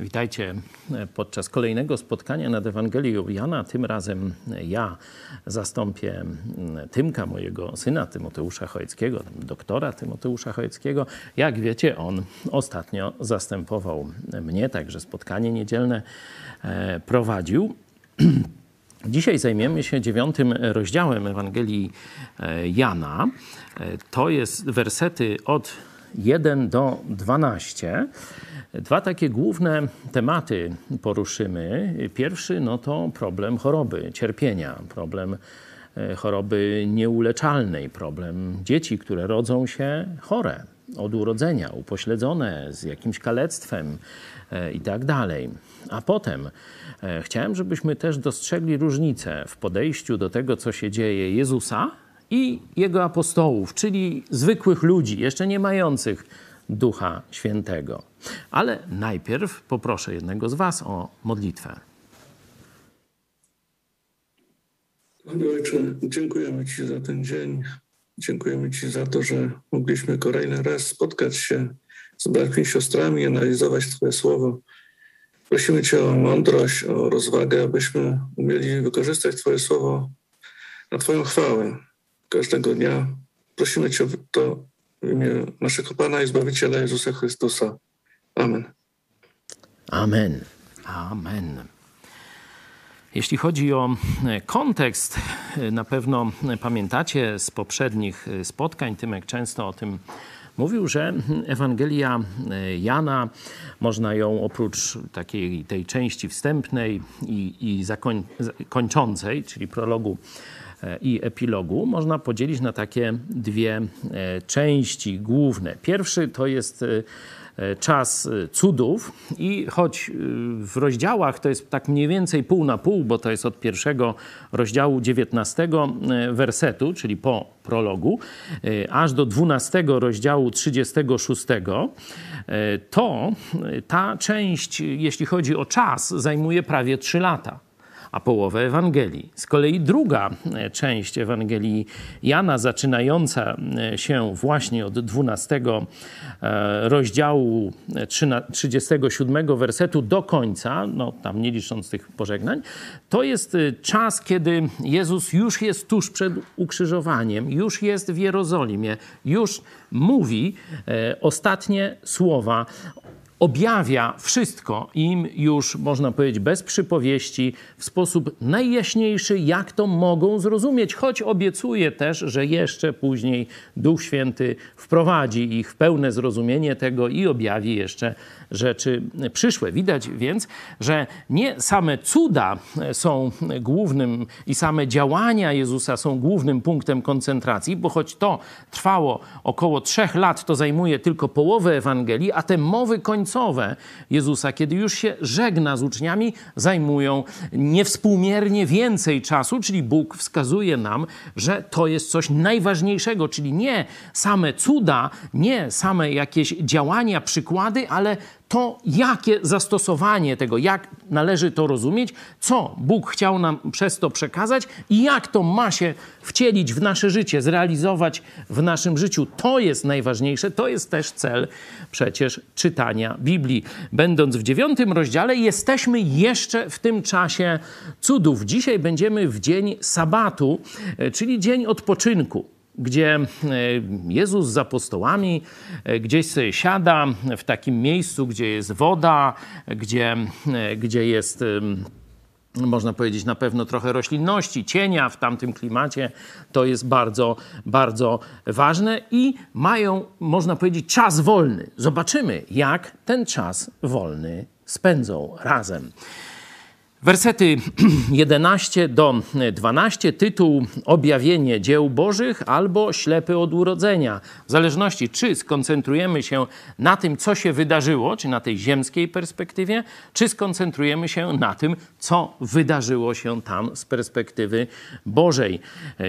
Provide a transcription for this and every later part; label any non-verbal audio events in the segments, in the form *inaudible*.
Witajcie podczas kolejnego spotkania nad Ewangelią Jana. Tym razem ja zastąpię Tymka, mojego syna Tymoteusza Chojeckiego, doktora Tymoteusza Chojeckiego. Jak wiecie, on ostatnio zastępował mnie, także spotkanie niedzielne e, prowadził. *clears throat* Dzisiaj zajmiemy się dziewiątym rozdziałem Ewangelii e, Jana. E, to jest wersety od 1 do 12. Dwa takie główne tematy poruszymy. Pierwszy no to problem choroby, cierpienia, problem e, choroby nieuleczalnej, problem dzieci, które rodzą się chore od urodzenia, upośledzone z jakimś kalectwem e, i tak dalej. A potem e, chciałem, żebyśmy też dostrzegli różnicę w podejściu do tego, co się dzieje Jezusa i jego apostołów, czyli zwykłych ludzi, jeszcze nie mających Ducha Świętego. Ale najpierw poproszę jednego z Was o modlitwę. Panie Ojcze, dziękujemy Ci za ten dzień. Dziękujemy Ci za to, że mogliśmy kolejny raz spotkać się z braćmi i siostrami, analizować Twoje słowo. Prosimy Cię o mądrość, o rozwagę, abyśmy umieli wykorzystać Twoje słowo na Twoją chwałę każdego dnia. Prosimy Cię o to w imię naszego Pana i Zbawiciela Jezusa Chrystusa. Amen. Amen. Amen. Jeśli chodzi o e, kontekst, e, na pewno pamiętacie z poprzednich e, spotkań, Tymek często o tym mówił, że Ewangelia Jana, można ją oprócz takiej tej części wstępnej i, i zakoń, kończącej, czyli prologu i epilogu, można podzielić na takie dwie części główne. Pierwszy to jest E, czas e, cudów. I choć e, w rozdziałach to jest tak mniej więcej pół na pół, bo to jest od pierwszego rozdziału 19 wersetu, czyli po prologu, aż do 12 rozdziału 36, to ta część, jeśli chodzi o czas, zajmuje prawie 3 lata a połowę Ewangelii. Z kolei druga e, część Ewangelii Jana, zaczynająca e, się właśnie od 12 e, rozdziału 37 wersetu do końca, no tam nie licząc tych pożegnań, to jest czas, kiedy Jezus już jest tuż przed ukrzyżowaniem, już jest w Jerozolimie, już mówi ostatnie słowa objawia wszystko im już, można powiedzieć, bez przypowieści, w sposób najjaśniejszy, jak to mogą zrozumieć, choć obiecuje też, że jeszcze później Duch Święty wprowadzi ich w pełne zrozumienie tego i objawi jeszcze rzeczy przyszłe. Widać więc, że nie same cuda są głównym i same działania Jezusa są głównym punktem koncentracji, bo choć to trwało około trzech lat, to zajmuje tylko połowę Ewangelii, a te mowy końcowe Jezusa, kiedy już się żegna z uczniami, zajmują niewspółmiernie więcej czasu, czyli Bóg wskazuje nam, że to jest coś najważniejszego, czyli nie same cuda, nie same jakieś działania, przykłady, ale to jakie zastosowanie tego, jak należy to rozumieć, co Bóg chciał nam przez to przekazać i jak to ma się wcielić w nasze życie, zrealizować w naszym życiu. To jest najważniejsze, to jest też cel przecież czytania Biblii. Będąc w dziewiątym rozdziale, jesteśmy jeszcze w tym czasie cudów. Dzisiaj będziemy w dzień sabatu, e, czyli dzień odpoczynku gdzie e, Jezus z apostołami e, gdzieś sobie siada w takim miejscu, gdzie jest woda, gdzie, e, gdzie jest można powiedzieć, na pewno trochę roślinności, cienia w tamtym klimacie, to jest bardzo, bardzo ważne i mają, można powiedzieć, czas wolny. Zobaczymy, jak ten czas wolny spędzą razem. Wersety *clears throat* 11 do 12, tytuł Objawienie dzieł Bożych albo Ślepy od urodzenia. W zależności, czy skoncentrujemy się na tym, co się wydarzyło, czy na tej ziemskiej perspektywie, czy skoncentrujemy się na tym, co wydarzyło się tam z perspektywy Bożej.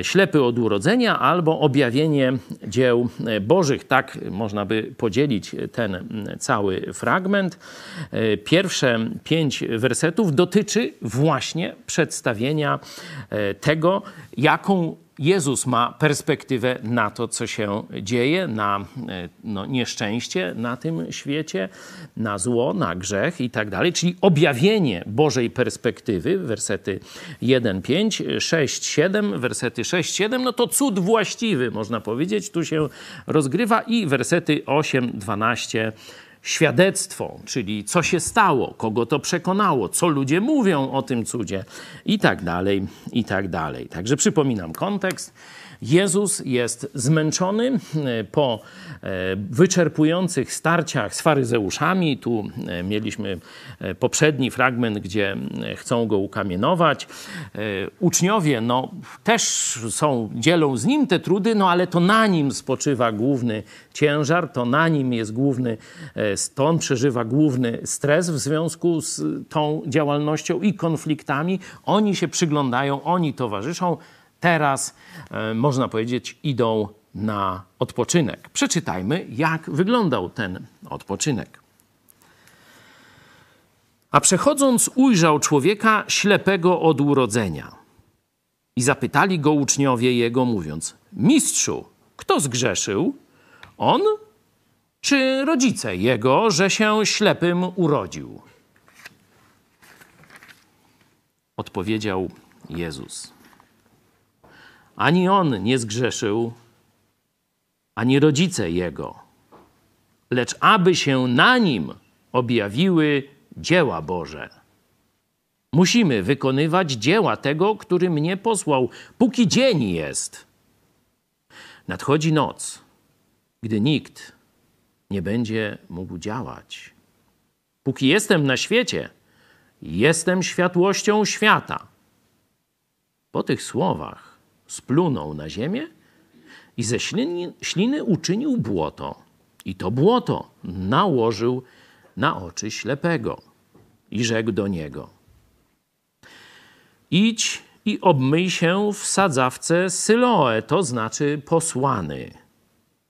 Ślepy od urodzenia albo Objawienie dzieł Bożych. Tak można by podzielić ten cały fragment. Pierwsze pięć wersetów dotyczy dotyczy właśnie przedstawienia e, tego, jaką Jezus ma perspektywę na to, co się dzieje, na e, no, nieszczęście na tym świecie, na zło, na grzech i tak dalej, czyli objawienie Bożej perspektywy, wersety 1, 5, 6, 7, wersety 6, 7, no to cud właściwy, można powiedzieć, tu się rozgrywa i wersety 8, 12, świadectwo, czyli co się stało, kogo to przekonało, co ludzie mówią o tym cudzie i tak dalej, i tak dalej. Także przypominam kontekst. Jezus jest zmęczony e, po e, wyczerpujących starciach z faryzeuszami. Tu e, mieliśmy poprzedni fragment, gdzie chcą go ukamienować. Uczniowie no, też są, dzielą z nim te trudy, no ale to na nim spoczywa główny ciężar, to na nim jest główny, on przeżywa główny stres w związku z tą działalnością i konfliktami. Oni się przyglądają, oni towarzyszą teraz, e, można powiedzieć, idą na odpoczynek. Przeczytajmy, jak wyglądał ten odpoczynek. A przechodząc, ujrzał człowieka ślepego od urodzenia. I zapytali go uczniowie jego, mówiąc: Mistrzu, kto zgrzeszył? On czy rodzice jego, że się ślepym urodził? Odpowiedział Jezus. Ani on nie zgrzeszył, ani rodzice jego, lecz aby się na nim objawiły dzieła Boże. Musimy wykonywać dzieła tego, który mnie posłał, póki dzień jest. Nadchodzi noc, gdy nikt nie będzie mógł działać. Póki jestem na świecie, jestem światłością świata. Po tych słowach splunął na ziemię i ze śliny, śliny uczynił błoto. I to błoto nałożył na oczy ślepego i rzekł do niego: Idź i obmyj się w sadzawce Syloe, to znaczy posłany.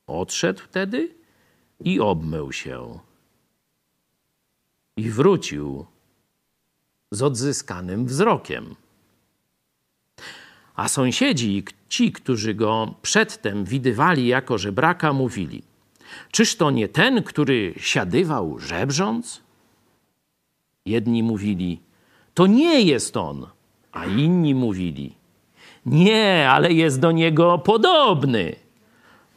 Odszedł wtedy i obmył się. I wrócił z odzyskanym wzrokiem. A sąsiedzi, ci, którzy go przedtem widywali jako żebraka, mówili: Czyż to nie ten, który siadywał żebrząc? Jedni mówili: To nie jest on, a inni mówili: Nie, ale jest do niego podobny.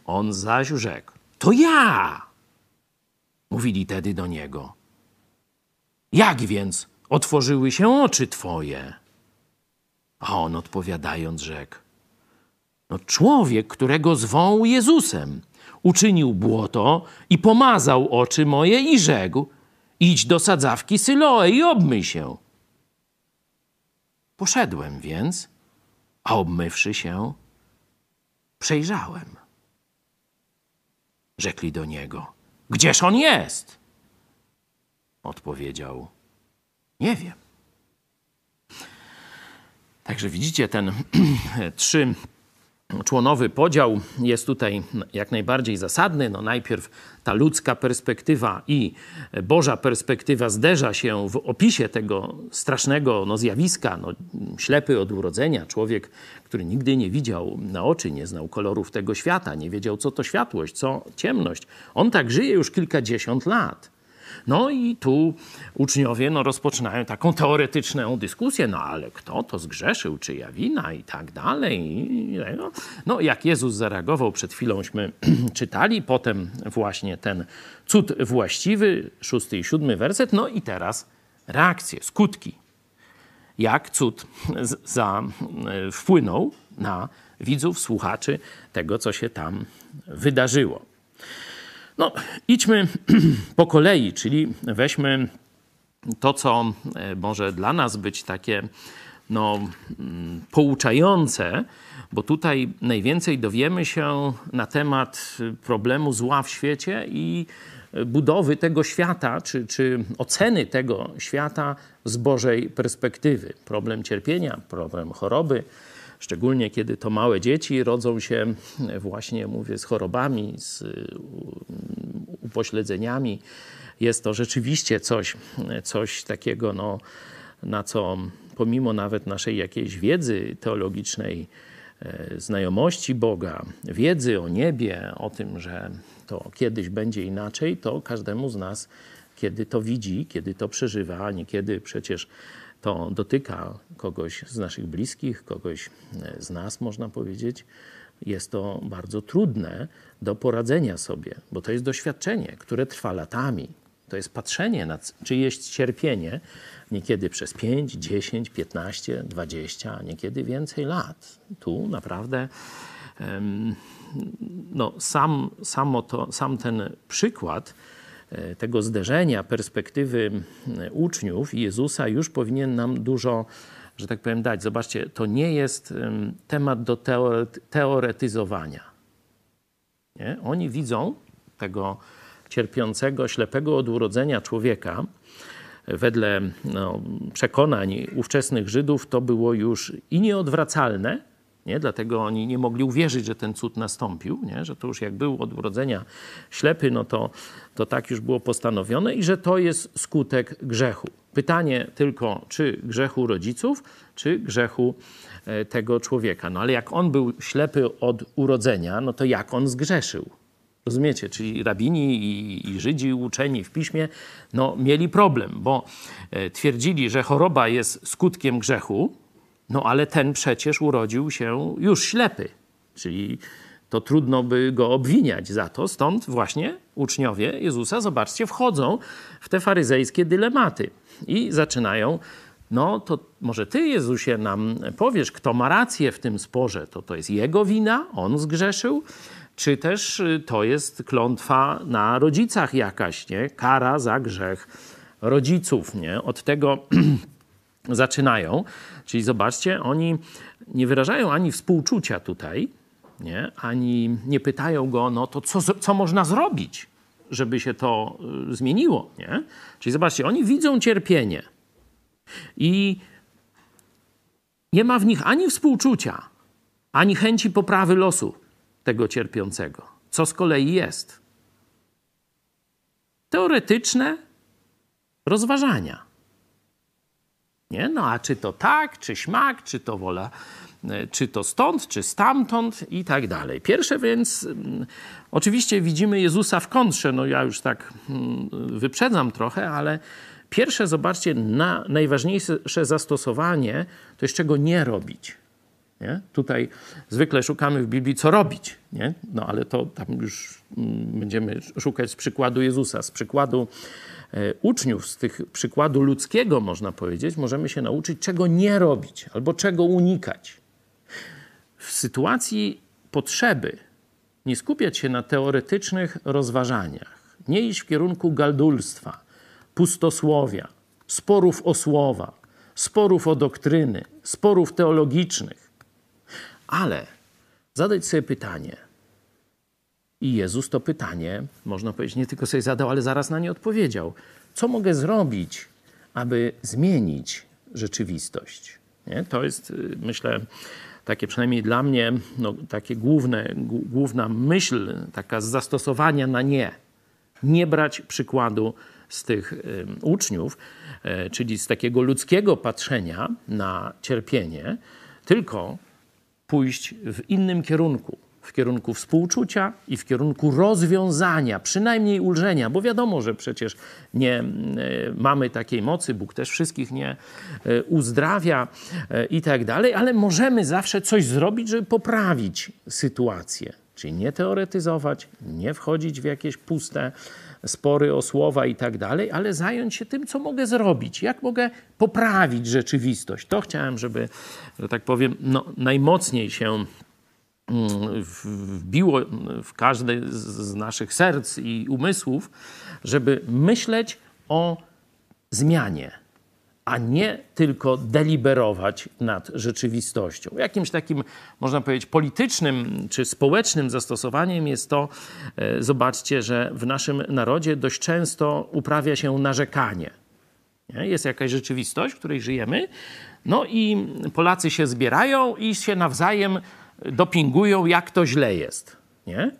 On zaś rzekł: To ja. Mówili tedy do niego: Jak więc otworzyły się oczy twoje? A on odpowiadając rzekł: No, człowiek, którego zwą Jezusem, uczynił błoto i pomazał oczy moje i rzekł: Idź do sadzawki Syloe i obmyj się. Poszedłem więc, a obmywszy się, przejrzałem. Rzekli do niego: Gdzież on jest? Odpowiedział: Nie wiem. Także widzicie, ten *clears throat* trzy członowy podział jest tutaj jak najbardziej zasadny. No najpierw ta ludzka perspektywa i Boża perspektywa zderza się w opisie tego strasznego no, zjawiska. No, ślepy od urodzenia, człowiek, który nigdy nie widział na oczy, nie znał kolorów tego świata, nie wiedział co to światłość, co ciemność. On tak żyje już kilkadziesiąt lat. No i tu uczniowie no, rozpoczynają taką teoretyczną dyskusję, no ale kto to zgrzeszył, czyja wina i tak dalej. No, no jak Jezus zareagował, przed chwiląśmy *clears throat* czytali, potem właśnie ten cud właściwy, szósty i siódmy werset, no i teraz reakcje, skutki. Jak cud za, wpłynął na widzów, słuchaczy tego, co się tam wydarzyło. No, idźmy *clears throat* po kolei, czyli weźmy to, co e, może dla nas być takie no, mm, pouczające, bo tutaj najwięcej dowiemy się na temat problemu zła w świecie i budowy tego świata, czy, czy oceny tego świata z Bożej perspektywy. Problem cierpienia, problem choroby, Szczególnie kiedy to małe dzieci rodzą się właśnie, mówię, z chorobami, z upośledzeniami. Jest to rzeczywiście coś, coś takiego, no, na co pomimo nawet naszej jakiejś wiedzy teologicznej e, znajomości Boga, wiedzy o niebie, o tym, że to kiedyś będzie inaczej, to każdemu z nas, kiedy to widzi, kiedy to przeżywa, a niekiedy przecież to dotyka kogoś z naszych bliskich, kogoś e, z nas, można powiedzieć, jest to bardzo trudne do poradzenia sobie, bo to jest doświadczenie, które trwa latami. To jest patrzenie na czyjeś cierpienie, niekiedy przez 5, 10, 15, 20, niekiedy więcej lat. Tu naprawdę no, sam, samo to, sam ten przykład tego zderzenia perspektywy uczniów Jezusa już powinien nam dużo, że tak powiem, dać. Zobaczcie, to nie jest temat do teoretyzowania. Nie? Oni widzą tego cierpiącego, ślepego od urodzenia człowieka, wedle no, przekonań ówczesnych Żydów, to było już i nieodwracalne, nie? Dlatego oni nie mogli uwierzyć, że ten cud nastąpił, nie? że to już jak był od urodzenia ślepy, no to, to tak już było postanowione i że to jest skutek grzechu. Pytanie tylko, czy grzechu rodziców, czy grzechu e, tego człowieka. No ale jak on był ślepy od urodzenia, no to jak on zgrzeszył? Rozumiecie? Czyli rabini i, i, Żydzi uczeni w piśmie no, mieli problem, bo e, twierdzili, że choroba jest skutkiem grzechu, no ale ten przecież urodził się już ślepy, czyli to trudno by go obwiniać za to. Stąd właśnie uczniowie Jezusa, zobaczcie, wchodzą w te faryzejskie dylematy i zaczynają. No to może ty, Jezusie, nam powiesz, kto ma rację w tym sporze. To to jest jego wina, on zgrzeszył, czy też to jest klątwa na rodzicach jakaś, nie? Kara za grzech rodziców, nie? Od tego *clears throat* zaczynają. Czyli zobaczcie, oni nie wyrażają ani współczucia tutaj, nie? ani nie pytają go, no to co, co można zrobić, żeby się to y, zmieniło. Nie? Czyli zobaczcie, oni widzą cierpienie i nie ma w nich ani współczucia, ani chęci poprawy losu tego cierpiącego. Co z kolei jest? Teoretyczne rozważania. Nie? No a czy to tak, czy śmak, czy to wola, e, czy to stąd, czy stamtąd i tak dalej. Pierwsze więc, mm, oczywiście widzimy Jezusa w kontrze, no ja już tak mm, wyprzedzam trochę, ale pierwsze, zobaczcie, na najważniejsze zastosowanie to jest czego nie robić. Nie? Tutaj zwykle szukamy w Biblii, co robić, nie? no ale to tam już mm, będziemy szukać z przykładu Jezusa, z przykładu uczniów, z tych przykładu ludzkiego, można powiedzieć, możemy się nauczyć, czego nie robić albo czego unikać. W sytuacji potrzeby nie skupiać się na teoretycznych rozważaniach, nie iść w kierunku galdulstwa, pustosłowia, sporów o słowa, sporów o doktryny, sporów teologicznych, ale zadać sobie pytanie, i Jezus to pytanie, można powiedzieć, nie tylko sobie zadał, ale zaraz na nie odpowiedział. Co mogę zrobić, aby zmienić rzeczywistość? Nie? To jest, y, myślę, takie przynajmniej dla mnie, no, takie główne, główna myśl, taka z zastosowania na nie. Nie brać przykładu z tych y, uczniów, y, czyli z takiego ludzkiego patrzenia na cierpienie, tylko pójść w innym kierunku w kierunku współczucia i w kierunku rozwiązania, przynajmniej ulżenia, bo wiadomo, że przecież nie e, mamy takiej mocy, Bóg też wszystkich nie e, uzdrawia e, i tak dalej, ale możemy zawsze coś zrobić, żeby poprawić sytuację. Czyli nie teoretyzować, nie wchodzić w jakieś puste spory o słowa i tak dalej, ale zająć się tym, co mogę zrobić, jak mogę poprawić rzeczywistość. To chciałem, żeby, że tak powiem, no, najmocniej się wbiło w każde z naszych serc i umysłów, żeby myśleć o zmianie, a nie tylko deliberować nad rzeczywistością. Jakimś takim, można powiedzieć, politycznym czy społecznym zastosowaniem jest to, e, zobaczcie, że w naszym narodzie dość często uprawia się narzekanie. Jest jakaś rzeczywistość, w której żyjemy, no i Polacy się zbierają i się nawzajem dopingują, jak to źle jest. Nie?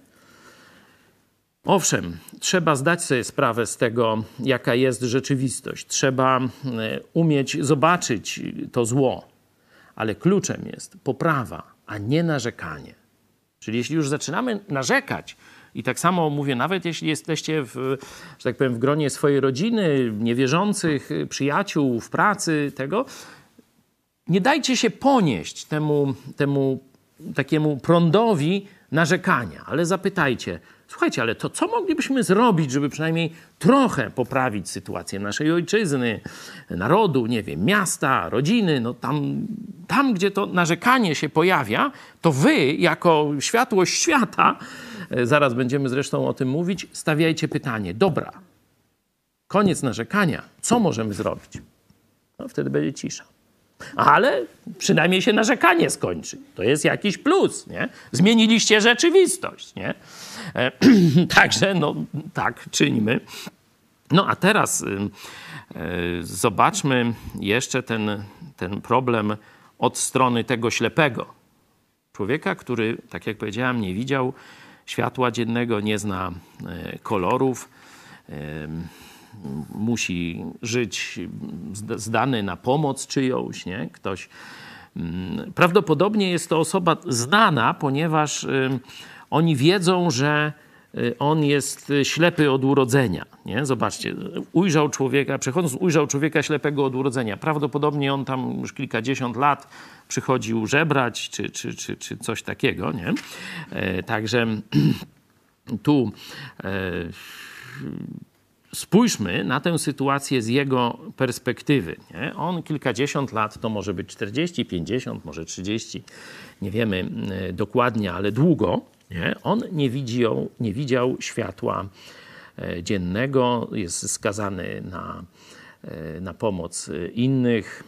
Owszem, trzeba zdać sobie sprawę z tego, jaka jest rzeczywistość. Trzeba e, umieć zobaczyć to zło, ale kluczem jest poprawa, a nie narzekanie. Czyli jeśli już zaczynamy narzekać, i tak samo mówię, nawet jeśli jesteście w, że tak powiem, w gronie swojej rodziny, niewierzących, przyjaciół, w pracy, tego, nie dajcie się ponieść temu, temu takiemu prądowi narzekania, ale zapytajcie, słuchajcie, ale to co moglibyśmy zrobić, żeby przynajmniej trochę poprawić sytuację naszej ojczyzny, narodu, nie wiem, miasta, rodziny, no tam, tam gdzie to narzekanie się pojawia, to wy jako światłość świata, e, zaraz będziemy zresztą o tym mówić, stawiajcie pytanie, dobra, koniec narzekania, co możemy zrobić? No wtedy będzie cisza ale przynajmniej się narzekanie skończy. To jest jakiś plus, nie? Zmieniliście rzeczywistość, nie? E, *clears throat* także, no, tak czyńmy. No a teraz y, y, zobaczmy jeszcze ten, ten problem od strony tego ślepego. Człowieka, który, tak jak powiedziałem, nie widział światła dziennego, nie zna y, kolorów musi żyć zdany na pomoc czyjąś, nie? Ktoś. Mm, prawdopodobnie jest to osoba znana, ponieważ oni wiedzą, że y, on jest ślepy od urodzenia. Nie? Zobaczcie, ujrzał człowieka, przechodząc, ujrzał człowieka ślepego od urodzenia. Prawdopodobnie on tam już kilkadziesiąt lat przychodził żebrać, czy, czy, czy, czy coś takiego. Nie? E, także *clears throat* tu e, spójrzmy na tę sytuację z jego perspektywy. Nie? On kilkadziesiąt lat, to może być 40, 50, może 30, nie wiemy e, dokładnie, ale długo. Nie? On nie widział, nie widział światła e, dziennego, jest skazany na, e, na pomoc innych,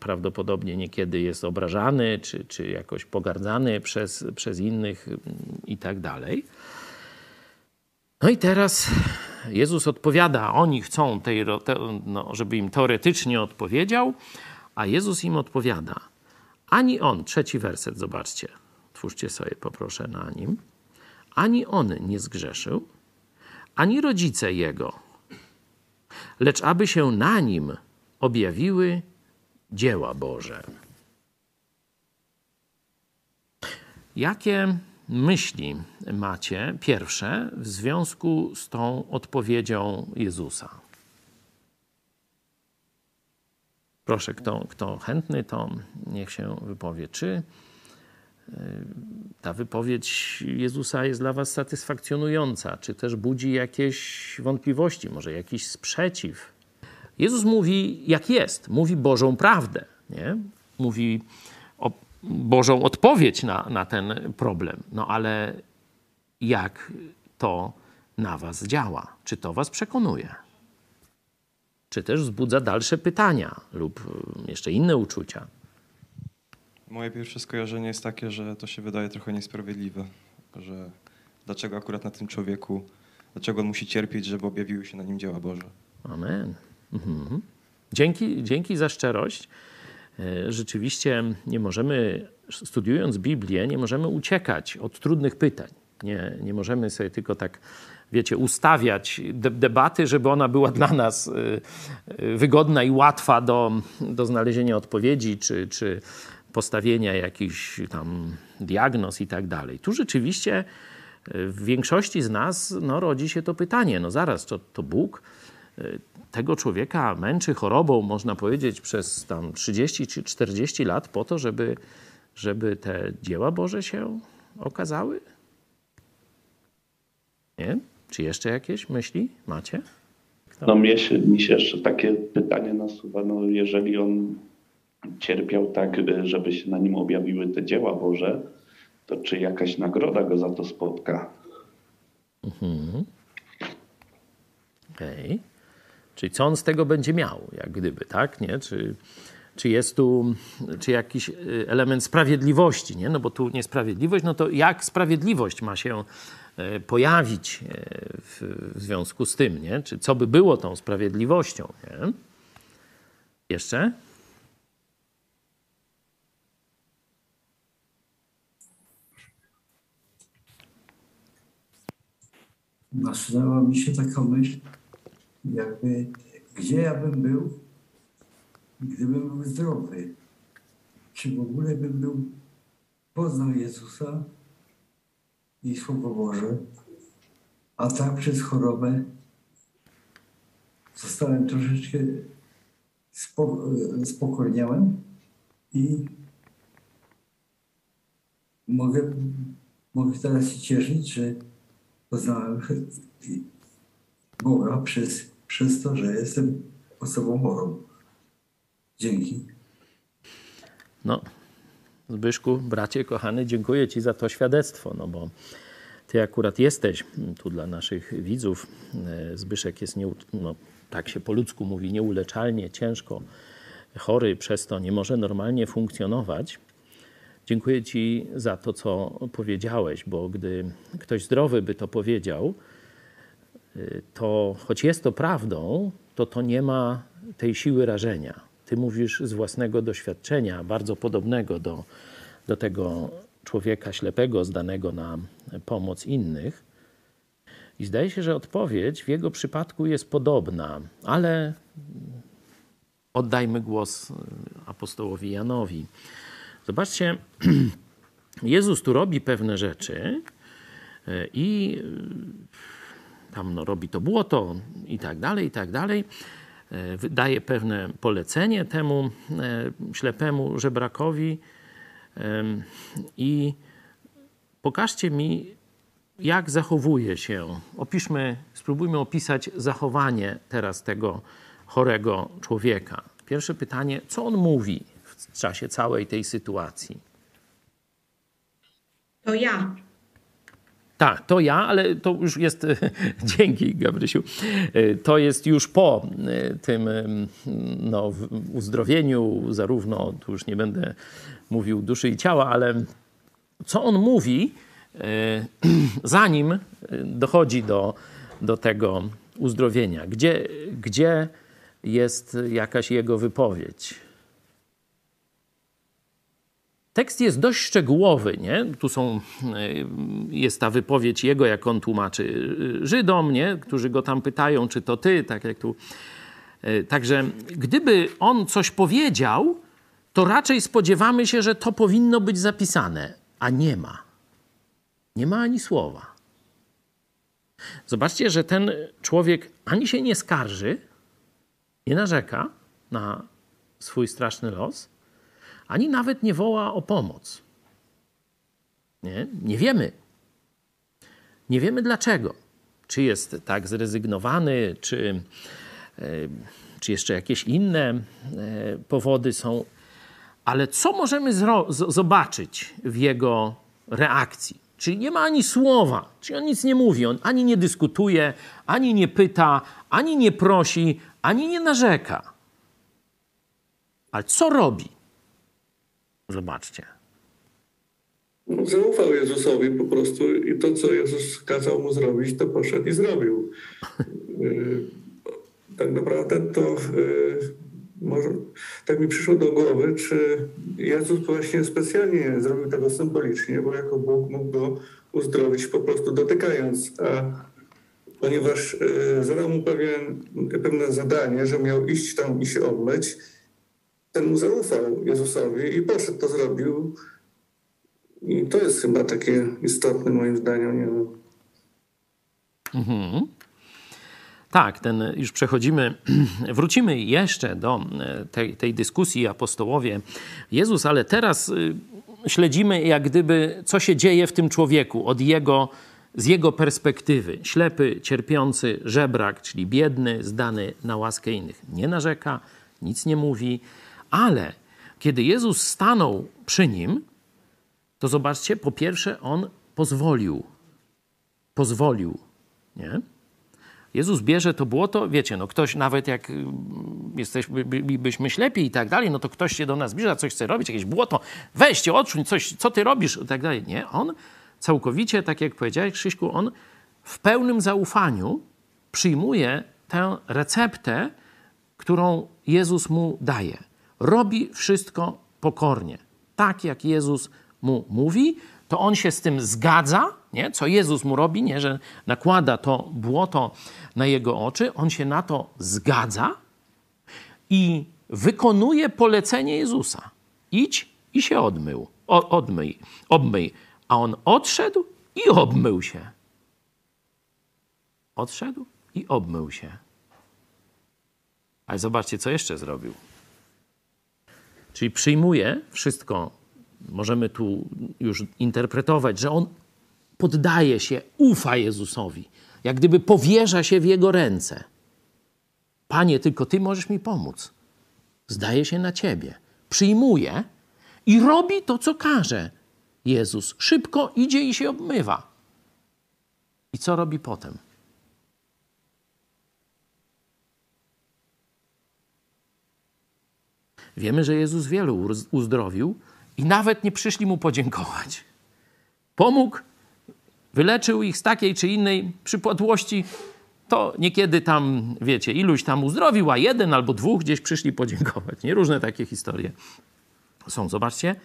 prawdopodobnie niekiedy jest obrażany czy, czy jakoś pogardzany przez, przez innych i tak dalej. No i teraz Jezus odpowiada, oni chcą, tej, no, żeby im teoretycznie odpowiedział, a Jezus im odpowiada. Ani on, trzeci werset, zobaczcie, twórzcie sobie, poproszę na nim. Ani on nie zgrzeszył, ani rodzice jego, lecz aby się na nim objawiły dzieła Boże. Jakie myśli macie pierwsze w związku z tą odpowiedzią Jezusa? Proszę, kto, kto chętny, to niech się wypowie. Czy y, ta wypowiedź Jezusa jest dla Was satysfakcjonująca, czy też budzi jakieś wątpliwości, może jakiś sprzeciw? Jezus mówi, jak jest, mówi Bożą prawdę. Nie? Mówi Bożą odpowiedź na, na ten problem. No ale jak to na Was działa? Czy to Was przekonuje? Czy też wzbudza dalsze pytania lub jeszcze inne uczucia? Moje pierwsze skojarzenie jest takie, że to się wydaje trochę niesprawiedliwe, że dlaczego akurat na tym człowieku, dlaczego on musi cierpieć, żeby objawiły się na nim dzieła Boże. Amen. Mhm. Dzięki, dzięki za szczerość. E, rzeczywiście nie możemy, studiując Biblię, nie możemy uciekać od trudnych pytań. Nie, nie możemy sobie tylko tak, wiecie, ustawiać debaty, żeby ona była dla nas e, e, wygodna i łatwa do, do znalezienia odpowiedzi, czy, czy postawienia jakichś tam diagnoz i tak dalej. Tu rzeczywiście w większości z nas no, rodzi się to pytanie, no zaraz, to, to Bóg tego człowieka męczy chorobą, można powiedzieć, przez tam 30 czy 40 lat po to, żeby, żeby te dzieła Boże się okazały? Nie? Czy jeszcze jakieś myśli macie? Kto? No mnie się, mi się jeszcze takie pytanie nasuwa, no jeżeli on cierpiał tak, żeby się na nim objawiły te dzieła Boże, to czy jakaś nagroda go za to spotka? Mhm. Okej. Okay. Czyli co on z tego będzie miał, jak gdyby, tak? Nie? Czy, czy jest tu czy jakiś y, element sprawiedliwości, nie? No bo tu niesprawiedliwość, no to jak sprawiedliwość ma się e, pojawić w, w związku z tym, nie? Czy co by było tą sprawiedliwością, nie? Jeszcze? Nasunęła mi się taka myśl, jakby gdzie ja bym był, gdybym był zdrowy. czy w ogóle bym był, poznał Jezusa i Słowo Boże, a tak przez chorobę zostałem troszeczkę spo, spokojniałem i mogę, mogę teraz się cieszyć, że poznałem Boga przez, przez to, że jestem osobą chorą. Dzięki. No, Zbyszku, bracie kochany, dziękuję Ci za to świadectwo, no bo Ty akurat jesteś tu dla naszych widzów. e, Zbyszek jest, nie, no, tak się po ludzku mówi, nieuleczalnie, ciężko chory, przez to nie może normalnie funkcjonować. Dziękuję Ci za to, co powiedziałeś, bo gdy ktoś zdrowy by to powiedział, to choć jest to prawdą, to to nie ma tej siły rażenia. Ty mówisz z własnego doświadczenia, bardzo podobnego do, do tego człowieka ślepego, zdanego na pomoc innych. I zdaje się, że odpowiedź w jego przypadku jest podobna, ale oddajmy głos y, apostołowi Janowi. Zobaczcie, *clears throat* Jezus tu robi pewne rzeczy y, i y, tam no, robi to błoto i tak dalej, i tak dalej. Y, Wydaje pewne polecenie temu y, ślepemu żebrakowi i pokażcie mi, jak zachowuje się. Opiszmy, spróbujmy opisać zachowanie teraz tego chorego człowieka. Pierwsze pytanie, co on mówi w czasie całej tej sytuacji? To ja. Tak, to ja, ale to już jest, *laughs* dzięki Gabrysiu, to jest już po e, tym no, w- uzdrowieniu, zarówno, tu już nie będę mówił duszy i ciała, ale co on mówi, e, *clears throat* zanim dochodzi do, do tego uzdrowienia? Gdzie, gdzie jest jakaś jego wypowiedź? Tekst jest dość szczegółowy, nie? Tu są, y, jest ta wypowiedź jego, jak on tłumaczy y, Żydom, nie? Którzy go tam pytają, czy to ty, tak jak tu. Y, Także gdyby on coś powiedział, to raczej spodziewamy się, że to powinno być zapisane, a nie ma. Nie ma ani słowa. Zobaczcie, że ten człowiek ani się nie skarży, nie narzeka na swój straszny los, ani nawet nie woła o pomoc. Nie, nie wiemy. Nie wiemy dlaczego. Czy jest tak zrezygnowany, czy, e, czy jeszcze jakieś inne e, powody są. Ale co możemy zobaczyć w jego reakcji? Czyli nie ma ani słowa, czyli on nic nie mówi, on ani nie dyskutuje, ani nie pyta, ani nie prosi, ani nie narzeka. Ale co robi? Zobaczcie. No, Zaufał Jezusowi po prostu i to, co Jezus kazał mu zrobić, to poszedł i zrobił. Y, *laughs* Tak naprawdę to y, może tak mi przyszło do głowy, czy Jezus właśnie specjalnie zrobił tego symbolicznie, bo jako Bóg mógł go uzdrowić po prostu dotykając, a ponieważ y, zadał mu pewien, pewne zadanie, że miał iść tam i się obmyć, ten mu zaufał Jezusowi i poszedł, to zrobił. I to jest chyba takie istotne moim zdaniem. Nie wiem. Tak, ten już przechodzimy, *clears throat* wrócimy jeszcze do e, tej, tej dyskusji apostołowie Jezus, ale teraz y, śledzimy jak gdyby, co się dzieje w tym człowieku od jego, z jego perspektywy. Ślepy, cierpiący, żebrak, czyli biedny, zdany na łaskę innych. Nie narzeka, nic nie mówi, ale kiedy Jezus stanął przy nim, to zobaczcie, po pierwsze, on pozwolił. Pozwolił, nie? Jezus bierze to błoto, wiecie, no ktoś nawet jak jesteśmy, bylibyśmy ślepi i tak dalej, no to ktoś się do nas zbliża, coś chce robić, jakieś błoto, weźcie, odsuń, coś, co ty robisz i tak dalej. Nie, on całkowicie, tak jak powiedziałeś Krzyśku, on w pełnym zaufaniu przyjmuje tę receptę, którą Jezus mu daje. Robi wszystko pokornie, tak jak Jezus mu mówi, to on się z tym zgadza, nie? co Jezus mu robi, nie? że nakłada to błoto na jego oczy, on się na to zgadza i wykonuje polecenie Jezusa. Idź i się odmył. O, odmyj, obmyj. A on odszedł i obmył się. Odszedł i obmył się. Ale zobaczcie, co jeszcze zrobił. Czyli przyjmuje wszystko, możemy tu już interpretować, że on poddaje się, ufa Jezusowi, jak gdyby powierza się w jego ręce. Panie, tylko ty możesz mi pomóc. Zdaje się na ciebie. Przyjmuje i robi to, co każe. Jezus szybko idzie i się obmywa. I co robi potem? Wiemy, że Jezus wielu uzdrowił i nawet nie przyszli mu podziękować. Pomógł, wyleczył ich z takiej czy innej przypadłości, to niekiedy tam, wiecie, iluś tam uzdrowił, a jeden albo dwóch gdzieś przyszli podziękować. Nie różne takie historie są. Zobaczcie,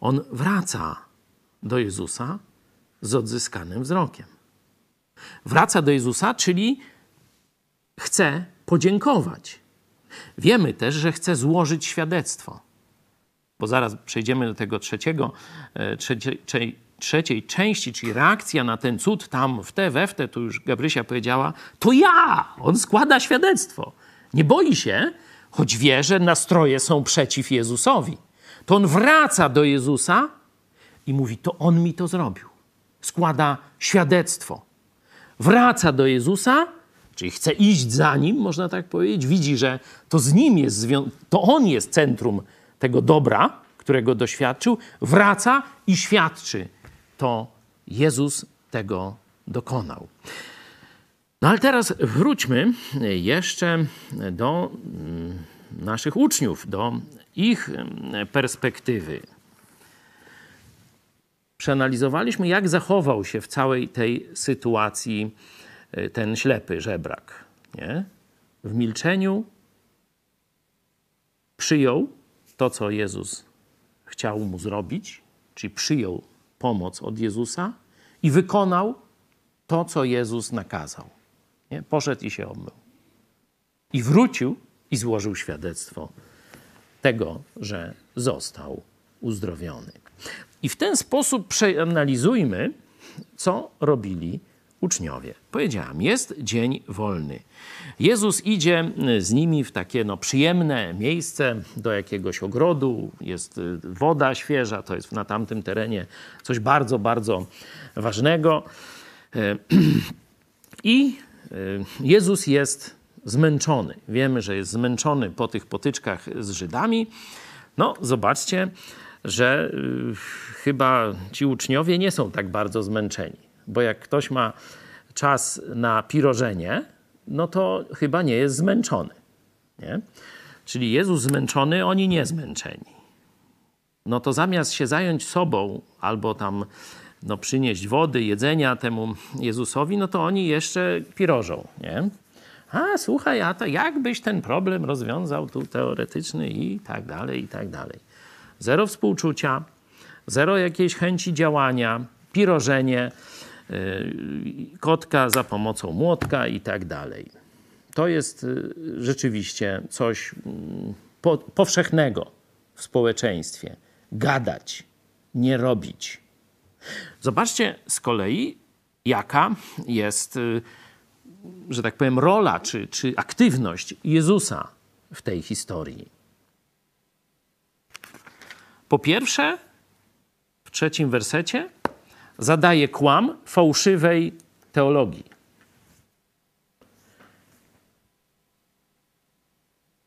on wraca do Jezusa z odzyskanym wzrokiem. Wraca do Jezusa, czyli chce podziękować. Wiemy też, że chce złożyć świadectwo, bo zaraz przejdziemy do tego trzeciego, e, trzeciej, trzeciej części, czyli reakcja na ten cud tam w te, we w te, tu już Gabrysia powiedziała, to ja! On składa świadectwo. Nie boi się, choć wie, że nastroje są przeciw Jezusowi. To on wraca do Jezusa i mówi: To on mi to zrobił. Składa świadectwo. Wraca do Jezusa, czyli chce iść za nim, można tak powiedzieć. Widzi, że to z nim jest, to on jest centrum tego dobra, którego doświadczył. Wraca i świadczy: To Jezus tego dokonał. No ale teraz wróćmy jeszcze do mm, naszych uczniów, do ich mm, perspektywy przeanalizowaliśmy, jak zachował się w całej tej sytuacji ten ślepy żebrak. Nie? W milczeniu przyjął to, co Jezus chciał mu zrobić, czyli przyjął pomoc od Jezusa i wykonał to, co Jezus nakazał. Nie? Poszedł i się obmył. I wrócił i złożył świadectwo tego, że został uzdrowiony. I w ten sposób przeanalizujmy, co robili uczniowie. Powiedziałam, jest dzień wolny. Jezus idzie z nimi w takie no, przyjemne miejsce, do jakiegoś ogrodu, jest y, woda świeża, to jest na tamtym terenie coś bardzo, bardzo ważnego. E, *clears throat* I y, Jezus jest zmęczony. Wiemy, że jest zmęczony po tych potyczkach z Żydami. No, zobaczcie, że y, chyba ci uczniowie nie są tak bardzo zmęczeni. Bo jak ktoś ma czas na pirożenie, no to chyba nie jest zmęczony. Nie? Czyli Jezus zmęczony, oni nie zmęczeni. No to zamiast się zająć sobą albo tam no, przynieść wody, jedzenia temu Jezusowi, no to oni jeszcze pirożą. Nie? A słuchaj, a to jakbyś ten problem rozwiązał tu teoretyczny i tak dalej, i tak dalej. Zero współczucia, zero jakiejś chęci działania, pirożenie, kotka za pomocą młotka i tak dalej. To jest yy, rzeczywiście coś mm, po, powszechnego w społeczeństwie. Gadać, nie robić. Zobaczcie z kolei, jaka jest, yy, że tak powiem, rola czy, czy aktywność Jezusa w tej historii. Po pierwsze, w trzecim wersecie zadaje kłam fałszywej teologii.